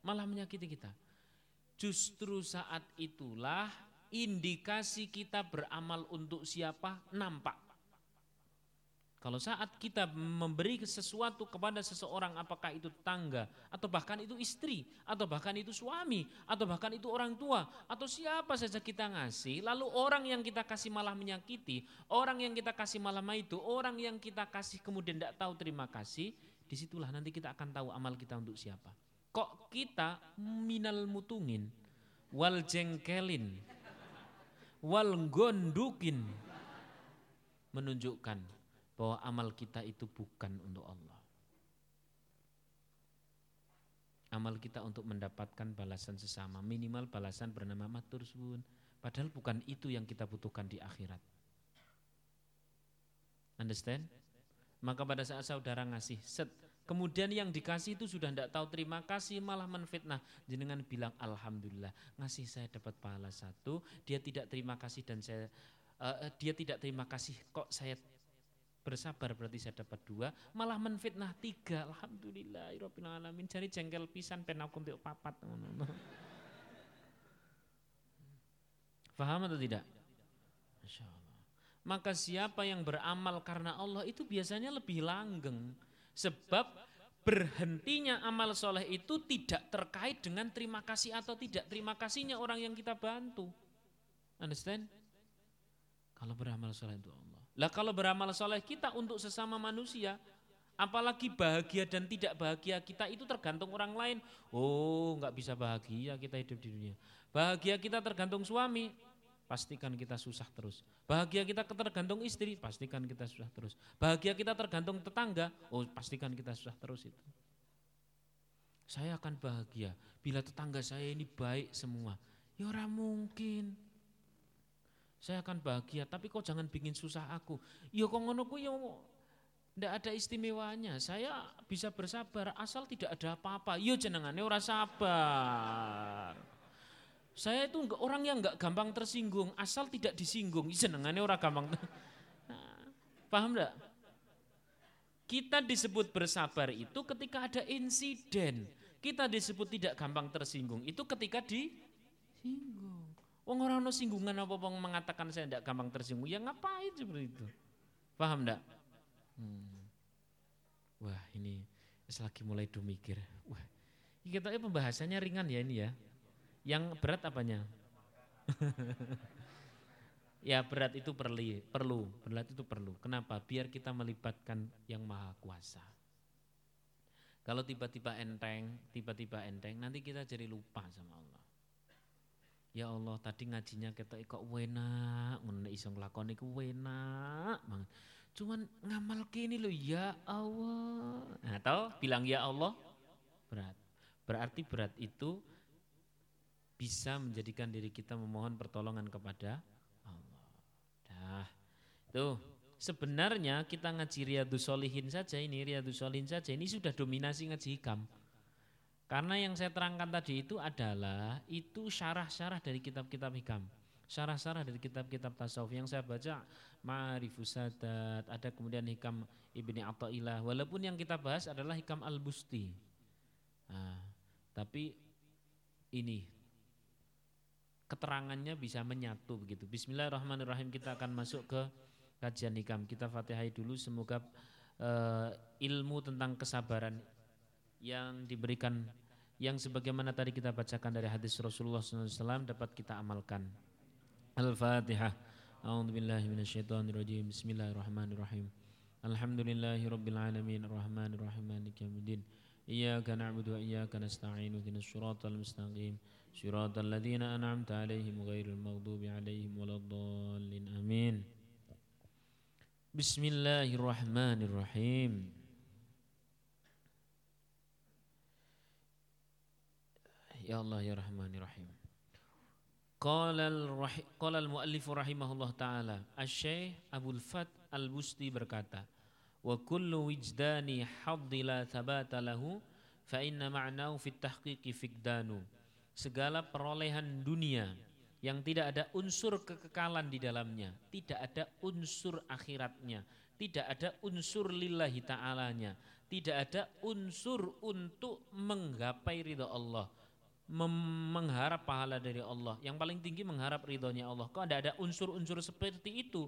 malah menyakiti kita. Justru saat itulah indikasi kita beramal untuk siapa nampak. Kalau saat kita memberi sesuatu kepada seseorang apakah itu tangga atau bahkan itu istri atau bahkan itu suami atau bahkan itu orang tua atau siapa saja kita ngasih lalu orang yang kita kasih malah menyakiti, orang yang kita kasih malah itu, orang yang kita kasih kemudian tidak tahu terima kasih, di situlah nanti kita akan tahu amal kita untuk siapa. Kok kita minal mutungin wal jengkelin wal gondukin menunjukkan bahwa amal kita itu bukan untuk Allah. Amal kita untuk mendapatkan balasan sesama, minimal balasan bernama matur suwun. Padahal bukan itu yang kita butuhkan di akhirat. Understand? Maka pada saat saudara ngasih set, kemudian yang dikasih itu sudah tidak tahu terima kasih malah menfitnah. Jenengan bilang alhamdulillah ngasih saya dapat pahala satu, dia tidak terima kasih dan saya uh, dia tidak terima kasih kok saya bersabar berarti saya dapat dua, malah menfitnah tiga. Alhamdulillah, alamin. Cari jengkel pisan penakum untuk papat. Faham atau tidak? Masya Allah. Maka siapa yang beramal karena Allah itu biasanya lebih langgeng. Sebab berhentinya amal soleh itu tidak terkait dengan terima kasih atau tidak terima kasihnya orang yang kita bantu. Understand? Kalau beramal soleh untuk Allah. Lah kalau beramal soleh kita untuk sesama manusia, apalagi bahagia dan tidak bahagia kita itu tergantung orang lain. Oh, nggak bisa bahagia kita hidup di dunia. Bahagia kita tergantung suami, pastikan kita susah terus. Bahagia kita tergantung istri, pastikan kita susah terus. Bahagia kita tergantung tetangga, oh pastikan kita susah terus itu. Saya akan bahagia bila tetangga saya ini baik semua. Ya orang mungkin. Saya akan bahagia, tapi kok jangan bikin susah aku. Ya kok ngono ku ya ndak ada istimewanya. Saya bisa bersabar asal tidak ada apa-apa. Ya jenengane ora sabar. Saya itu orang yang enggak gampang tersinggung, asal tidak disinggung. Senengannya orang gampang. Nah, paham enggak? Kita disebut bersabar itu ketika ada insiden. Kita disebut tidak gampang tersinggung itu ketika disinggung. Wong orang no singgungan apa pun mengatakan saya tidak gampang tersinggung. Ya ngapain seperti itu? Paham enggak? Hmm. Wah ini lagi mulai do mikir. Wah, kita pembahasannya ringan ya ini ya. Yang berat apanya? ya berat itu perlu, perlu, berat itu perlu. Kenapa? Biar kita melibatkan yang maha kuasa. Kalau tiba-tiba enteng, tiba-tiba enteng, nanti kita jadi lupa sama Allah. Ya Allah, tadi ngajinya kita kok wena, ngono iso nglakoni ku banget. Cuman ngamal kini lo ya Allah. Nah, tahu bilang ya Allah berat. Berarti berat itu bisa menjadikan diri kita memohon pertolongan kepada Allah. Dah. Tuh, sebenarnya kita ngaji Riyadus Solihin saja ini, Riyadus Solihin saja ini sudah dominasi ngaji hikam. Karena yang saya terangkan tadi itu adalah itu syarah-syarah dari kitab-kitab hikam. Syarah-syarah dari kitab-kitab tasawuf yang saya baca Ma'rifus Sadat, ada kemudian hikam Ibni Atta'illah. Walaupun yang kita bahas adalah hikam Al-Busti. Nah, tapi ini keterangannya bisa menyatu begitu. Bismillahirrahmanirrahim kita akan masuk ke kajian hikam. Kita Fatihai dulu semoga uh, ilmu tentang kesabaran yang diberikan yang sebagaimana tadi kita bacakan dari hadis Rasulullah SAW dapat kita amalkan. Al-Fatihah. A'udzubillahi minasyaitonirrajim. Bismillahirrahmanirrahim. Alhamdulillahirabbil alamin arrahmanirrahim maliki yaumiddin. Iyyaka na'budu wa iyyaka nasta'in. Ihdinas siratal mustaqim. صراط الذين أنعمت عليهم غير المغضوب عليهم ولا الضالين. آمين. بسم الله الرحمن الرحيم. يا الله يا رحمن الرحيم. قال الرح... قال المؤلف رحمه الله تعالى الشيخ أبو الفت البستي بركاته وكل وجدان حظ لا ثبات له فإن معناه في التحقيق فقدانه segala perolehan dunia yang tidak ada unsur kekekalan di dalamnya, tidak ada unsur akhiratnya, tidak ada unsur lillahi ta'alanya, tidak ada unsur untuk menggapai ridha Allah, mengharap pahala dari Allah. Yang paling tinggi mengharap ridhonya Allah. Kok tidak ada unsur-unsur seperti itu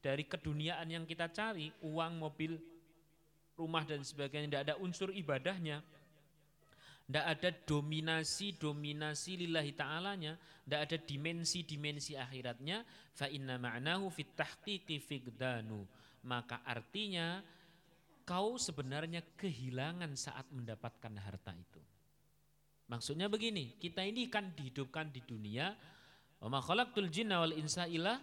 dari keduniaan yang kita cari, uang, mobil, rumah dan sebagainya, tidak ada unsur ibadahnya, tidak ada dominasi-dominasi lillahi ta'alanya, tidak ada dimensi-dimensi akhiratnya, fa inna ma'nahu fit tahqiqi figdanu. Maka artinya kau sebenarnya kehilangan saat mendapatkan harta itu. Maksudnya begini, kita ini kan dihidupkan di dunia, wa khalaqtul jinna wal insa illa.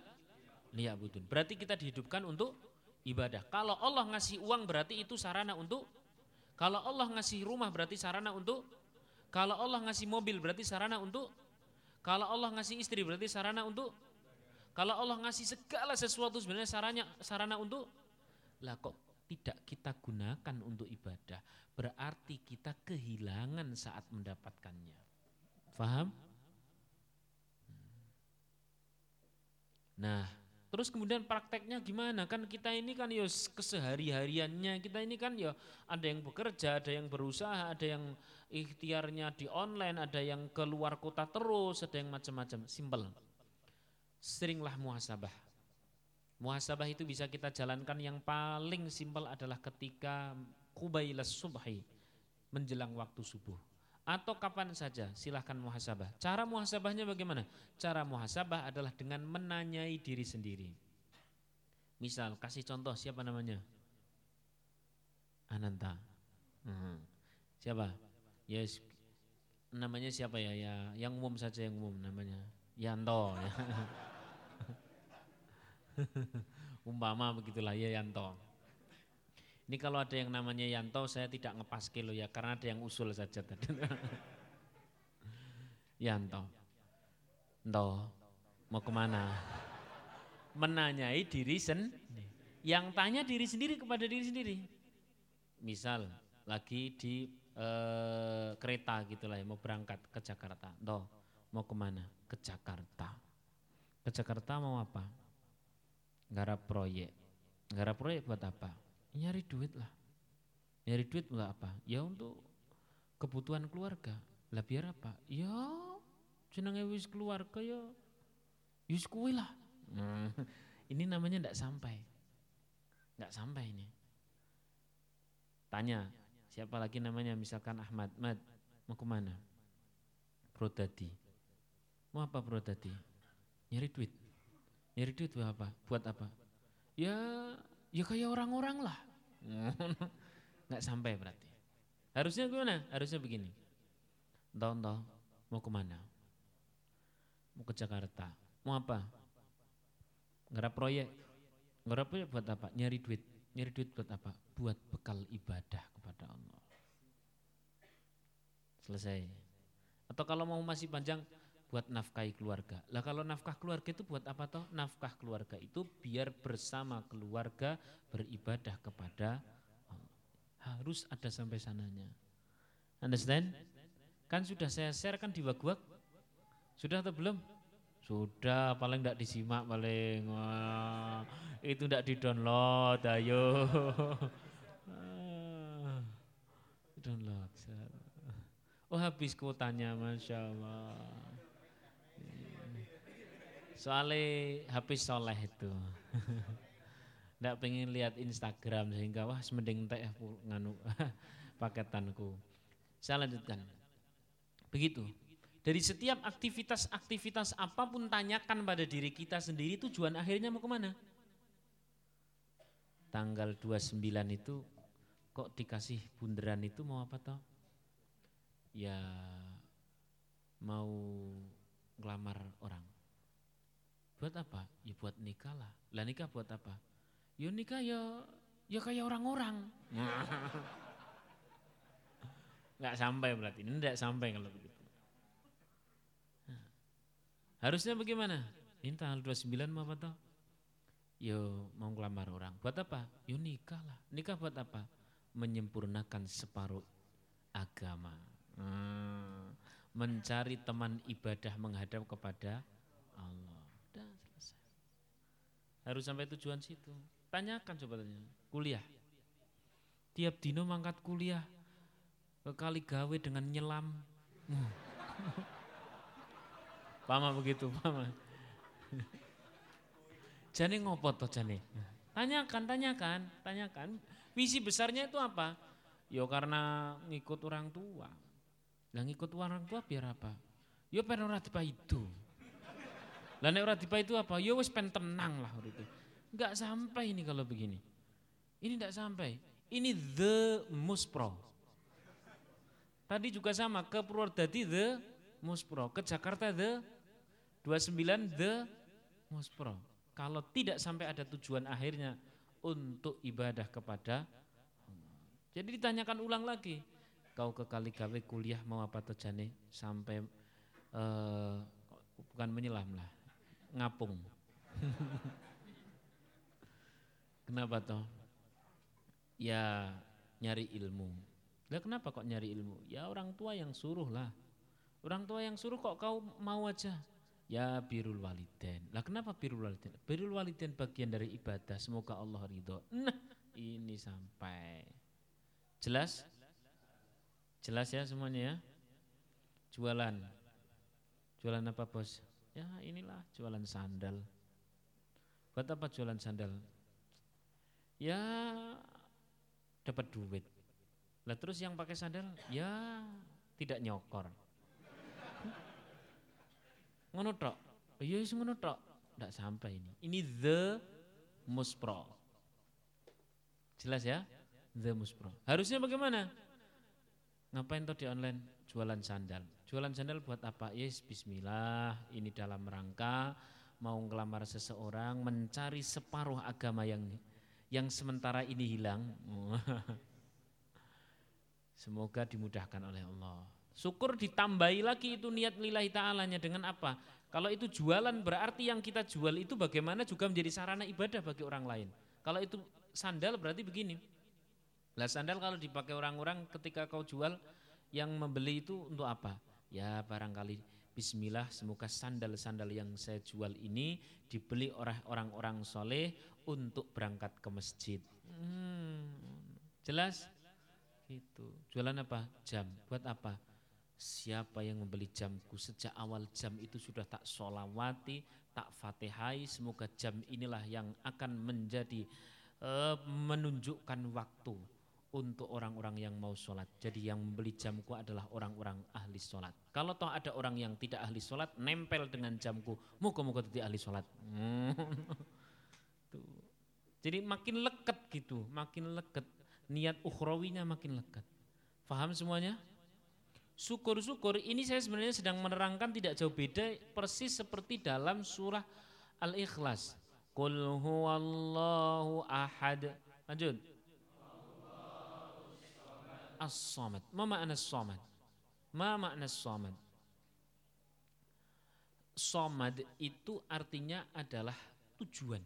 Berarti kita dihidupkan untuk ibadah. Kalau Allah ngasih uang berarti itu sarana untuk kalau Allah ngasih rumah berarti sarana untuk kalau Allah ngasih mobil berarti sarana untuk kalau Allah ngasih istri berarti sarana untuk kalau Allah ngasih segala sesuatu sebenarnya sarana sarana untuk Lah kok tidak kita gunakan untuk ibadah, berarti kita kehilangan saat mendapatkannya. Faham? Nah, terus kemudian prakteknya gimana? Kan kita ini kan ya kesehari-hariannya, kita ini kan ya ada yang bekerja, ada yang berusaha, ada yang ikhtiarnya di online, ada yang keluar kota terus, ada yang macam-macam. Simple. Seringlah muhasabah. Muhasabah itu bisa kita jalankan yang paling simpel adalah ketika kubailas subhi, menjelang waktu subuh atau kapan saja silahkan muhasabah. Cara muhasabahnya bagaimana? Cara muhasabah adalah dengan menanyai diri sendiri. Misal kasih contoh siapa namanya? Ananta. Hmm. Siapa? Yes. Namanya siapa ya? Ya, yang umum saja yang umum namanya. Yanto. Ya. Umpama begitulah ya Yanto. Ini kalau ada yang namanya Yanto saya tidak ngepas kilo ya karena ada yang usul saja tadi. Yanto. Ento, mau ke mana? Menanyai diri sendiri. Yang tanya diri sendiri kepada diri sendiri. Misal lagi di e, kereta gitu lah ya, mau berangkat ke Jakarta. Ento, mau ke mana? Ke Jakarta. Ke Jakarta mau apa? Garap proyek. Garap proyek buat apa? Nyari duit lah. Nyari duit enggak apa? Ya untuk kebutuhan keluarga. Lah biar apa? Ya jenenge wis keluarga ya wis kuwi lah. Hmm. Ini namanya enggak sampai. Enggak sampai ini. Tanya, siapa lagi namanya misalkan Ahmad, Mad, mau ke mana? Prodadi. Mau apa Prodadi? Nyari duit. Nyari duit buat apa? Buat apa? Ya Ya kayak orang-orang lah. Nggak sampai berarti. Harusnya gimana? Harusnya begini. Entah, mau ke mana? Mau ke Jakarta. Mau apa? Ngarap proyek. Ngarap proyek buat apa? Nyari duit. Nyari duit buat apa? Buat bekal ibadah kepada Allah. Selesai. Atau kalau mau masih panjang, buat nafkahi keluarga. Lah kalau nafkah keluarga itu buat apa toh? Nafkah keluarga itu biar bersama keluarga beribadah kepada Allah. Harus ada sampai sananya. Understand? Kan sudah saya share kan di wag-wag. Sudah atau belum? Sudah, paling tidak disimak paling. Wah, itu tidak di-download, ayo. Download. Oh habis kuotanya, Masya Allah. Soalnya HP soleh itu. Nggak pengen lihat Instagram sehingga wah semending teh nganu paketanku. Saya lanjutkan. Begitu. Dari setiap aktivitas-aktivitas apa pun tanyakan pada diri kita sendiri tujuan akhirnya mau ke mana? Tanggal 29 itu kok dikasih bunderan itu mau apa toh? Ya mau ngelamar orang. Buat apa? Ya buat nikah lah. Lah nikah buat apa? Ya nikah ya ya kayak orang-orang. Enggak sampai berarti. Ini enggak sampai kalau begitu. Harusnya bagaimana? Ini tanggal 29 mau apa toh? Yo mau ngelamar orang. Buat apa? Yo nikah lah. Nikah buat apa? Menyempurnakan separuh agama. Hmm, mencari teman ibadah menghadap kepada Allah. Harus sampai tujuan situ. Tanyakan coba tanya. Kuliah. Tiap dino mangkat kuliah. Kekali gawe dengan nyelam. Pama begitu, pama. jane ngopo toh jane? Tanyakan, tanyakan, tanyakan. Visi besarnya itu apa? Yo karena ngikut orang tua. Lah ngikut orang tua biar apa? Yo pengen ora itu. Lah nek ora itu apa? Ya wis pen tenang lah itu. Enggak sampai ini kalau begini. Ini enggak sampai. Ini the muspro. Tadi juga sama ke Purwodadi the muspro, ke Jakarta the 29 the muspro. Kalau tidak sampai ada tujuan akhirnya untuk ibadah kepada Jadi ditanyakan ulang lagi. Kau ke Kaligawe kuliah mau apa tuh sampai uh, bukan menyelam lah ngapung. Kenapa toh? ya nyari ilmu. Lah kenapa kok nyari ilmu? Ya orang tua yang suruh lah. Orang tua yang suruh kok kau mau aja? Ya birul waliden. Lah kenapa birul waliden? Birul waliden bagian dari ibadah. Semoga Allah ridho. Nah ini sampai. Jelas? Jelas ya semuanya ya? Jualan. Jualan apa bos? Ya inilah jualan sandal. Buat apa jualan sandal? Ya dapat duit. Lah terus yang pakai sandal ya tidak nyokor. Ngono tok. Iya ngono tok. Ndak sampai ini. Ini the muspro. Jelas ya? The muspro. Harusnya bagaimana? Ngapain tuh di online jualan sandal? Jualan sandal buat apa? Yes, bismillah. Ini dalam rangka mau ngelamar seseorang mencari separuh agama yang yang sementara ini hilang. Semoga dimudahkan oleh Allah. Syukur ditambahi lagi itu niat lillahi ta'alanya dengan apa? Kalau itu jualan berarti yang kita jual itu bagaimana juga menjadi sarana ibadah bagi orang lain. Kalau itu sandal berarti begini. Lah sandal kalau dipakai orang-orang ketika kau jual yang membeli itu untuk apa? Ya barangkali Bismillah semoga sandal-sandal yang saya jual ini dibeli oleh orang-orang soleh untuk berangkat ke masjid. Hmm, jelas? Gitu. Jualan apa? Jam. Buat apa? Siapa yang membeli jamku sejak awal jam itu sudah tak solawati, tak fatihai, semoga jam inilah yang akan menjadi uh, menunjukkan waktu untuk orang-orang yang mau sholat. Jadi yang membeli jamku adalah orang-orang ahli sholat. Kalau toh ada orang yang tidak ahli sholat, nempel dengan jamku, muka-muka tidak ahli sholat. Jadi makin leket gitu, makin leket. Niat ukhrawinya makin leket. Faham semuanya? Syukur-syukur ini saya sebenarnya sedang menerangkan tidak jauh beda persis seperti dalam surah Al-Ikhlas. Qul huwallahu ahad. Lanjut. As-samad. Ma makna as-samad? Ma makna as-samad? Samad itu artinya adalah tujuan.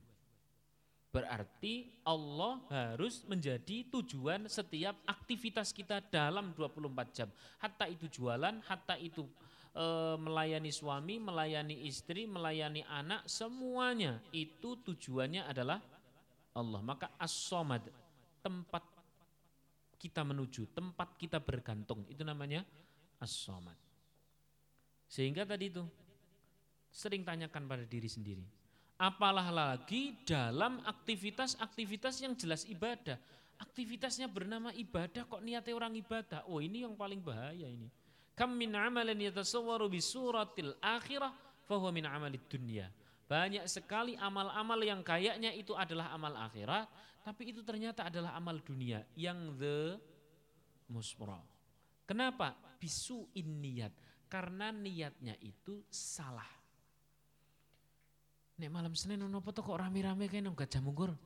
Berarti Allah harus menjadi tujuan setiap aktivitas kita dalam 24 jam. Hatta itu jualan, hatta itu e, melayani suami, melayani istri, melayani anak, semuanya itu tujuannya adalah Allah. Maka as-somad, tempat kita menuju, tempat kita bergantung, itu namanya as-somad. Sehingga tadi itu sering tanyakan pada diri sendiri Apalah lagi dalam aktivitas-aktivitas yang jelas ibadah. Aktivitasnya bernama ibadah kok niatnya orang ibadah. Oh ini yang paling bahaya ini. Kam min amalin yatasawwaru bi suratil akhirah fahuwa min amalid dunya. Banyak sekali amal-amal yang kayaknya itu adalah amal akhirat, tapi itu ternyata adalah amal dunia yang the musra. Kenapa? Bisu niat. Karena niatnya itu salah. Nek malam Senin nopo to kok rame-rame kayak nang Gajah Mungkur.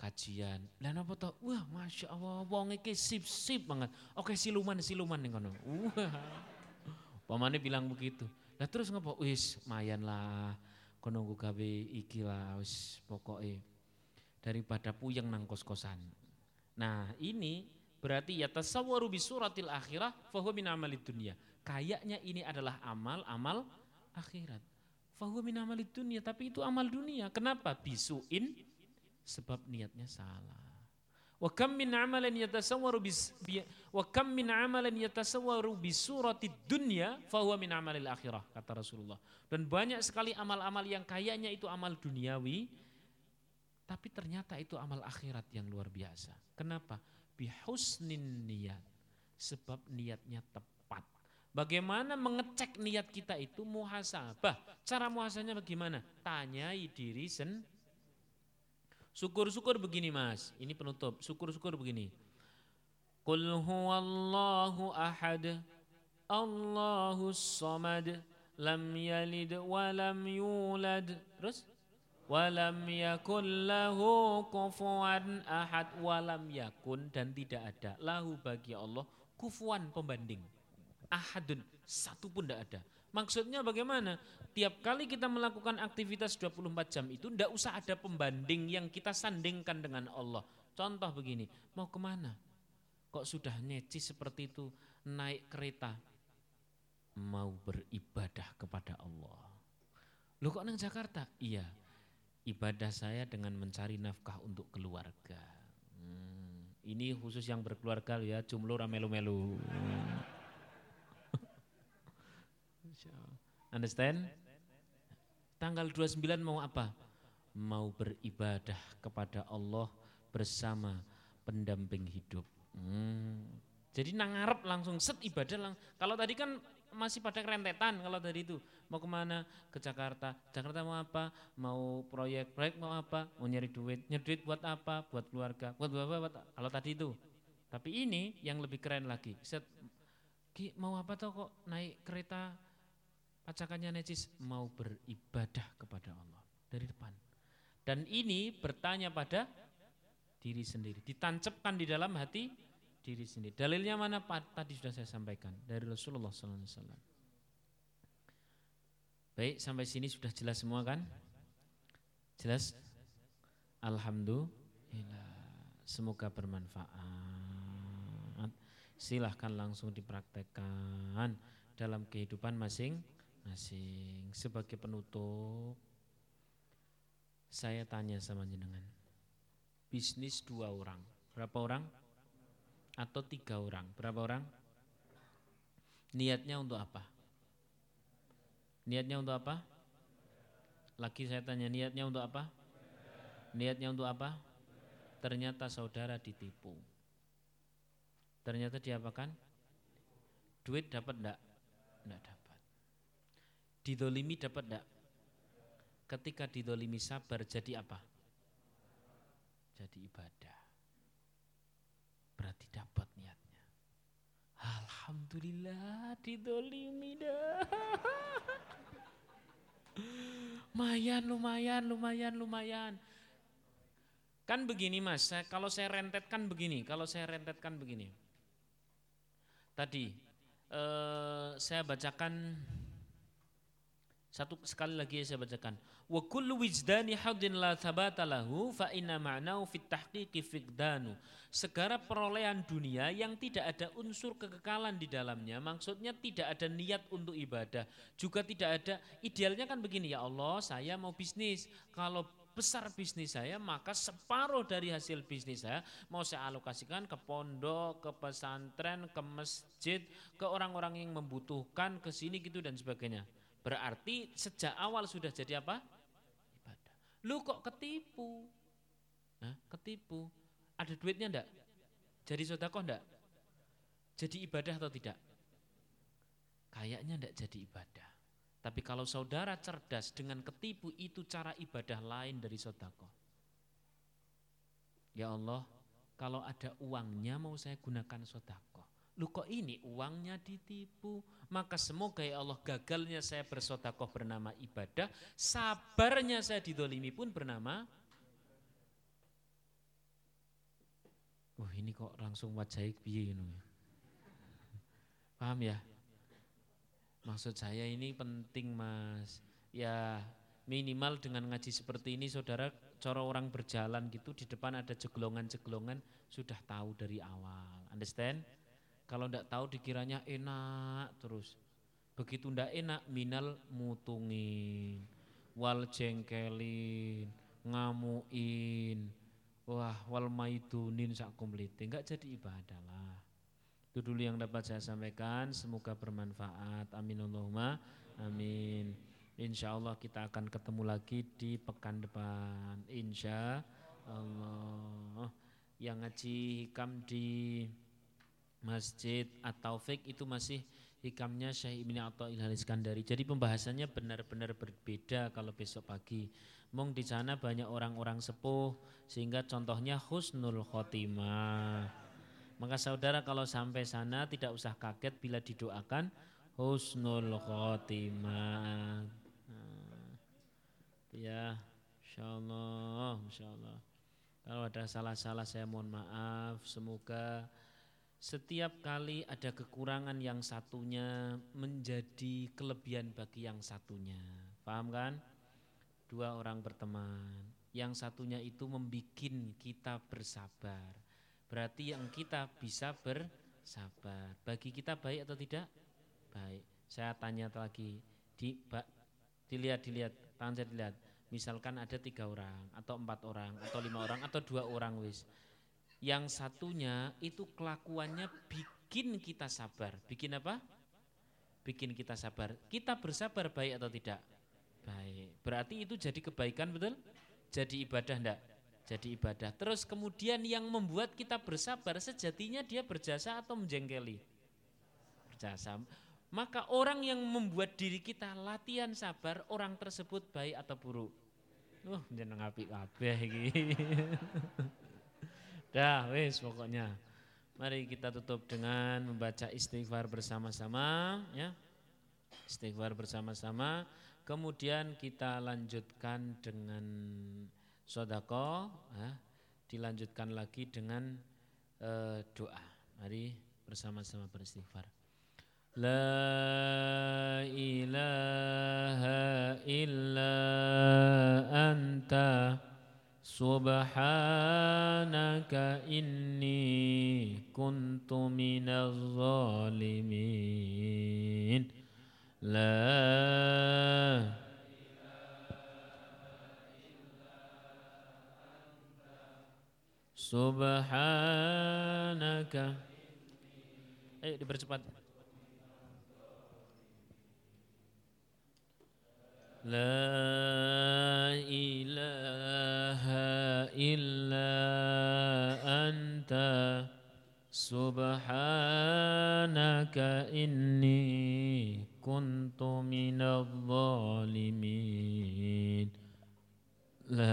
Kajian. Lah nopo to? Wah, Masya Allah, wong iki sip-sip banget. Oke, siluman-siluman ning kono. Wah. Pamane bilang begitu. Lah terus ngopo? Wis, mayan lah. Kono nggo gawe iki lah wis pokoke daripada puyeng nang kos-kosan. Nah, ini berarti ya tasawwaru bi suratil akhirah fa huwa min amalid dunya. Kayaknya ini adalah amal-amal akhirat. Fahuwa min amalid dunia, tapi itu amal dunia. Kenapa? Bisuin sebab niatnya salah. Wa kam min amalan yatasawwaru bis wa kam min amalan yatasawwaru bi surati dunya fahuwa min amalil akhirah kata Rasulullah. Dan banyak sekali amal-amal yang kayaknya itu amal duniawi tapi ternyata itu amal akhirat yang luar biasa. Kenapa? Bihusnin niat. Sebab niatnya tepat Bagaimana mengecek niat kita itu muhasabah. Cara muhasabahnya bagaimana? Tanyai diri sen. Syukur-syukur begini mas, ini penutup. Syukur-syukur begini. Qul huwallahu ahad, Allahu samad, lam yalid wa lam yulad. Terus? Walam yakun lahu kufuan ahad walam yakun dan tidak ada lahu bagi Allah kufuan pembanding ahadun satu pun tidak ada. Maksudnya bagaimana? Tiap kali kita melakukan aktivitas 24 jam itu tidak usah ada pembanding yang kita sandingkan dengan Allah. Contoh begini, mau ke mana? Kok sudah nyeci seperti itu naik kereta? Mau beribadah kepada Allah. Lu kok nang Jakarta? Iya, ibadah saya dengan mencari nafkah untuk keluarga. Hmm, ini khusus yang berkeluarga ya, jumlah ramelu-melu. Understand? Tanggal 29 mau apa? Mau beribadah kepada Allah bersama pendamping hidup. Hmm. Jadi nangarep langsung set ibadah lang. Kalau tadi kan masih pada kerentetan kalau tadi itu. Mau ke mana? Ke Jakarta. Jakarta mau apa? Mau proyek proyek mau apa? Mau nyari duit. Nyari duit buat apa? Buat keluarga. Buat apa? Buat, kalau tadi itu. Tapi ini yang lebih keren lagi. Set Ki, mau apa tuh kok naik kereta Pacakannya necis? Mau beribadah kepada Allah. Dari depan. Dan ini bertanya pada diri sendiri, ditancapkan di dalam hati diri sendiri. Dalilnya mana? Tadi sudah saya sampaikan dari Rasulullah SAW. Baik, sampai sini sudah jelas semua kan? Jelas? Alhamdulillah. Semoga bermanfaat. Silahkan langsung dipraktekkan dalam kehidupan masing masing sebagai penutup saya tanya sama jenengan bisnis dua orang berapa orang atau tiga orang. Berapa orang? Niatnya untuk apa? Niatnya untuk apa? Lagi saya tanya niatnya untuk apa? Niatnya untuk apa? Ternyata saudara ditipu. Ternyata diapakan? Duit dapat enggak enggak dapat. Didolimi dapat enggak? Ketika didolimi sabar jadi apa? Jadi ibadah. Berarti dapat niatnya. Alhamdulillah didolimi dah. lumayan, lumayan, lumayan, lumayan. Kan begini mas, saya, kalau saya rentetkan begini, kalau saya rentetkan begini. Tadi eh, saya bacakan satu sekali lagi saya bacakan. Wa kullu wijdani hadin la thabata lahu fa inna ma'nahu fit tahqiqi fiqdanu. Segala perolehan dunia yang tidak ada unsur kekekalan di dalamnya, maksudnya tidak ada niat untuk ibadah, juga tidak ada idealnya kan begini ya Allah, saya mau bisnis. Kalau besar bisnis saya, maka separuh dari hasil bisnis saya mau saya alokasikan ke pondok, ke pesantren, ke masjid, ke orang-orang yang membutuhkan, ke sini gitu dan sebagainya. Berarti sejak awal sudah jadi apa? Ibadah. Lu kok ketipu? Nah, ketipu. Ada duitnya enggak? Jadi sodakoh enggak? Jadi ibadah atau tidak? Kayaknya enggak jadi ibadah. Tapi kalau saudara cerdas dengan ketipu itu cara ibadah lain dari sodakoh. Ya Allah, kalau ada uangnya mau saya gunakan sodakoh. Lu kok ini uangnya ditipu? Maka semoga ya Allah gagalnya saya bersodakoh bernama ibadah, sabarnya saya didolimi pun bernama Wah ini kok langsung wajah piye ini. Paham ya? Maksud saya ini penting mas. Ya minimal dengan ngaji seperti ini saudara cara orang berjalan gitu di depan ada jeglongan-jeglongan sudah tahu dari awal. Understand? Kalau tidak tahu dikiranya enak terus. Begitu ndak enak minal mutungin, wal jengkelin, ngamuin, wah wal maidunin sak komplit. Enggak jadi ibadah lah. Itu dulu yang dapat saya sampaikan. Semoga bermanfaat. Amin Allahumma. Amin. Insya Allah kita akan ketemu lagi di pekan depan. Insya Allah. Yang ngaji hikam di Masjid atau fake itu masih hikamnya Syekh Ibni Athaillah Ilhal Iskandari. Jadi pembahasannya benar-benar berbeda kalau besok pagi. Mung di sana banyak orang-orang sepuh sehingga contohnya husnul khotimah. Maka saudara kalau sampai sana tidak usah kaget bila didoakan husnul khotimah. Nah, ya, insyaallah, insyaallah. Kalau ada salah-salah saya mohon maaf. Semoga setiap kali ada kekurangan yang satunya menjadi kelebihan bagi yang satunya. Paham kan? Dua orang berteman, yang satunya itu membuat kita bersabar. Berarti yang kita bisa bersabar. Bagi kita baik atau tidak? Baik. Saya tanya lagi, di, dilihat dilihat, tangan saya dilihat. Misalkan ada tiga orang, atau empat orang, atau lima orang, atau dua orang wis yang satunya itu kelakuannya bikin kita sabar. Bikin apa? Bikin kita sabar. Kita bersabar baik atau tidak? Baik. Berarti itu jadi kebaikan betul? Jadi ibadah enggak? Jadi ibadah. Terus kemudian yang membuat kita bersabar sejatinya dia berjasa atau menjengkeli? Berjasa. Maka orang yang membuat diri kita latihan sabar, orang tersebut baik atau buruk? Uh, jeneng apik kabeh. Dah, wis pokoknya. Mari kita tutup dengan membaca istighfar bersama-sama ya. Istighfar bersama-sama. Kemudian kita lanjutkan dengan sodako, ya. dilanjutkan lagi dengan uh, doa. Mari bersama-sama beristighfar. La ilaha illa anta Subhanaka inni kuntu minaz zalimin. La Subhanaka. Ayo dipercepat. لا إله إلا أنت. سبحانك إني كنت من الظالمين. لا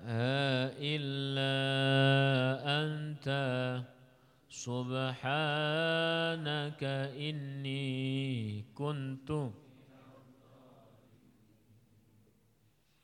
إله إلا أنت. سبحانك إني كنت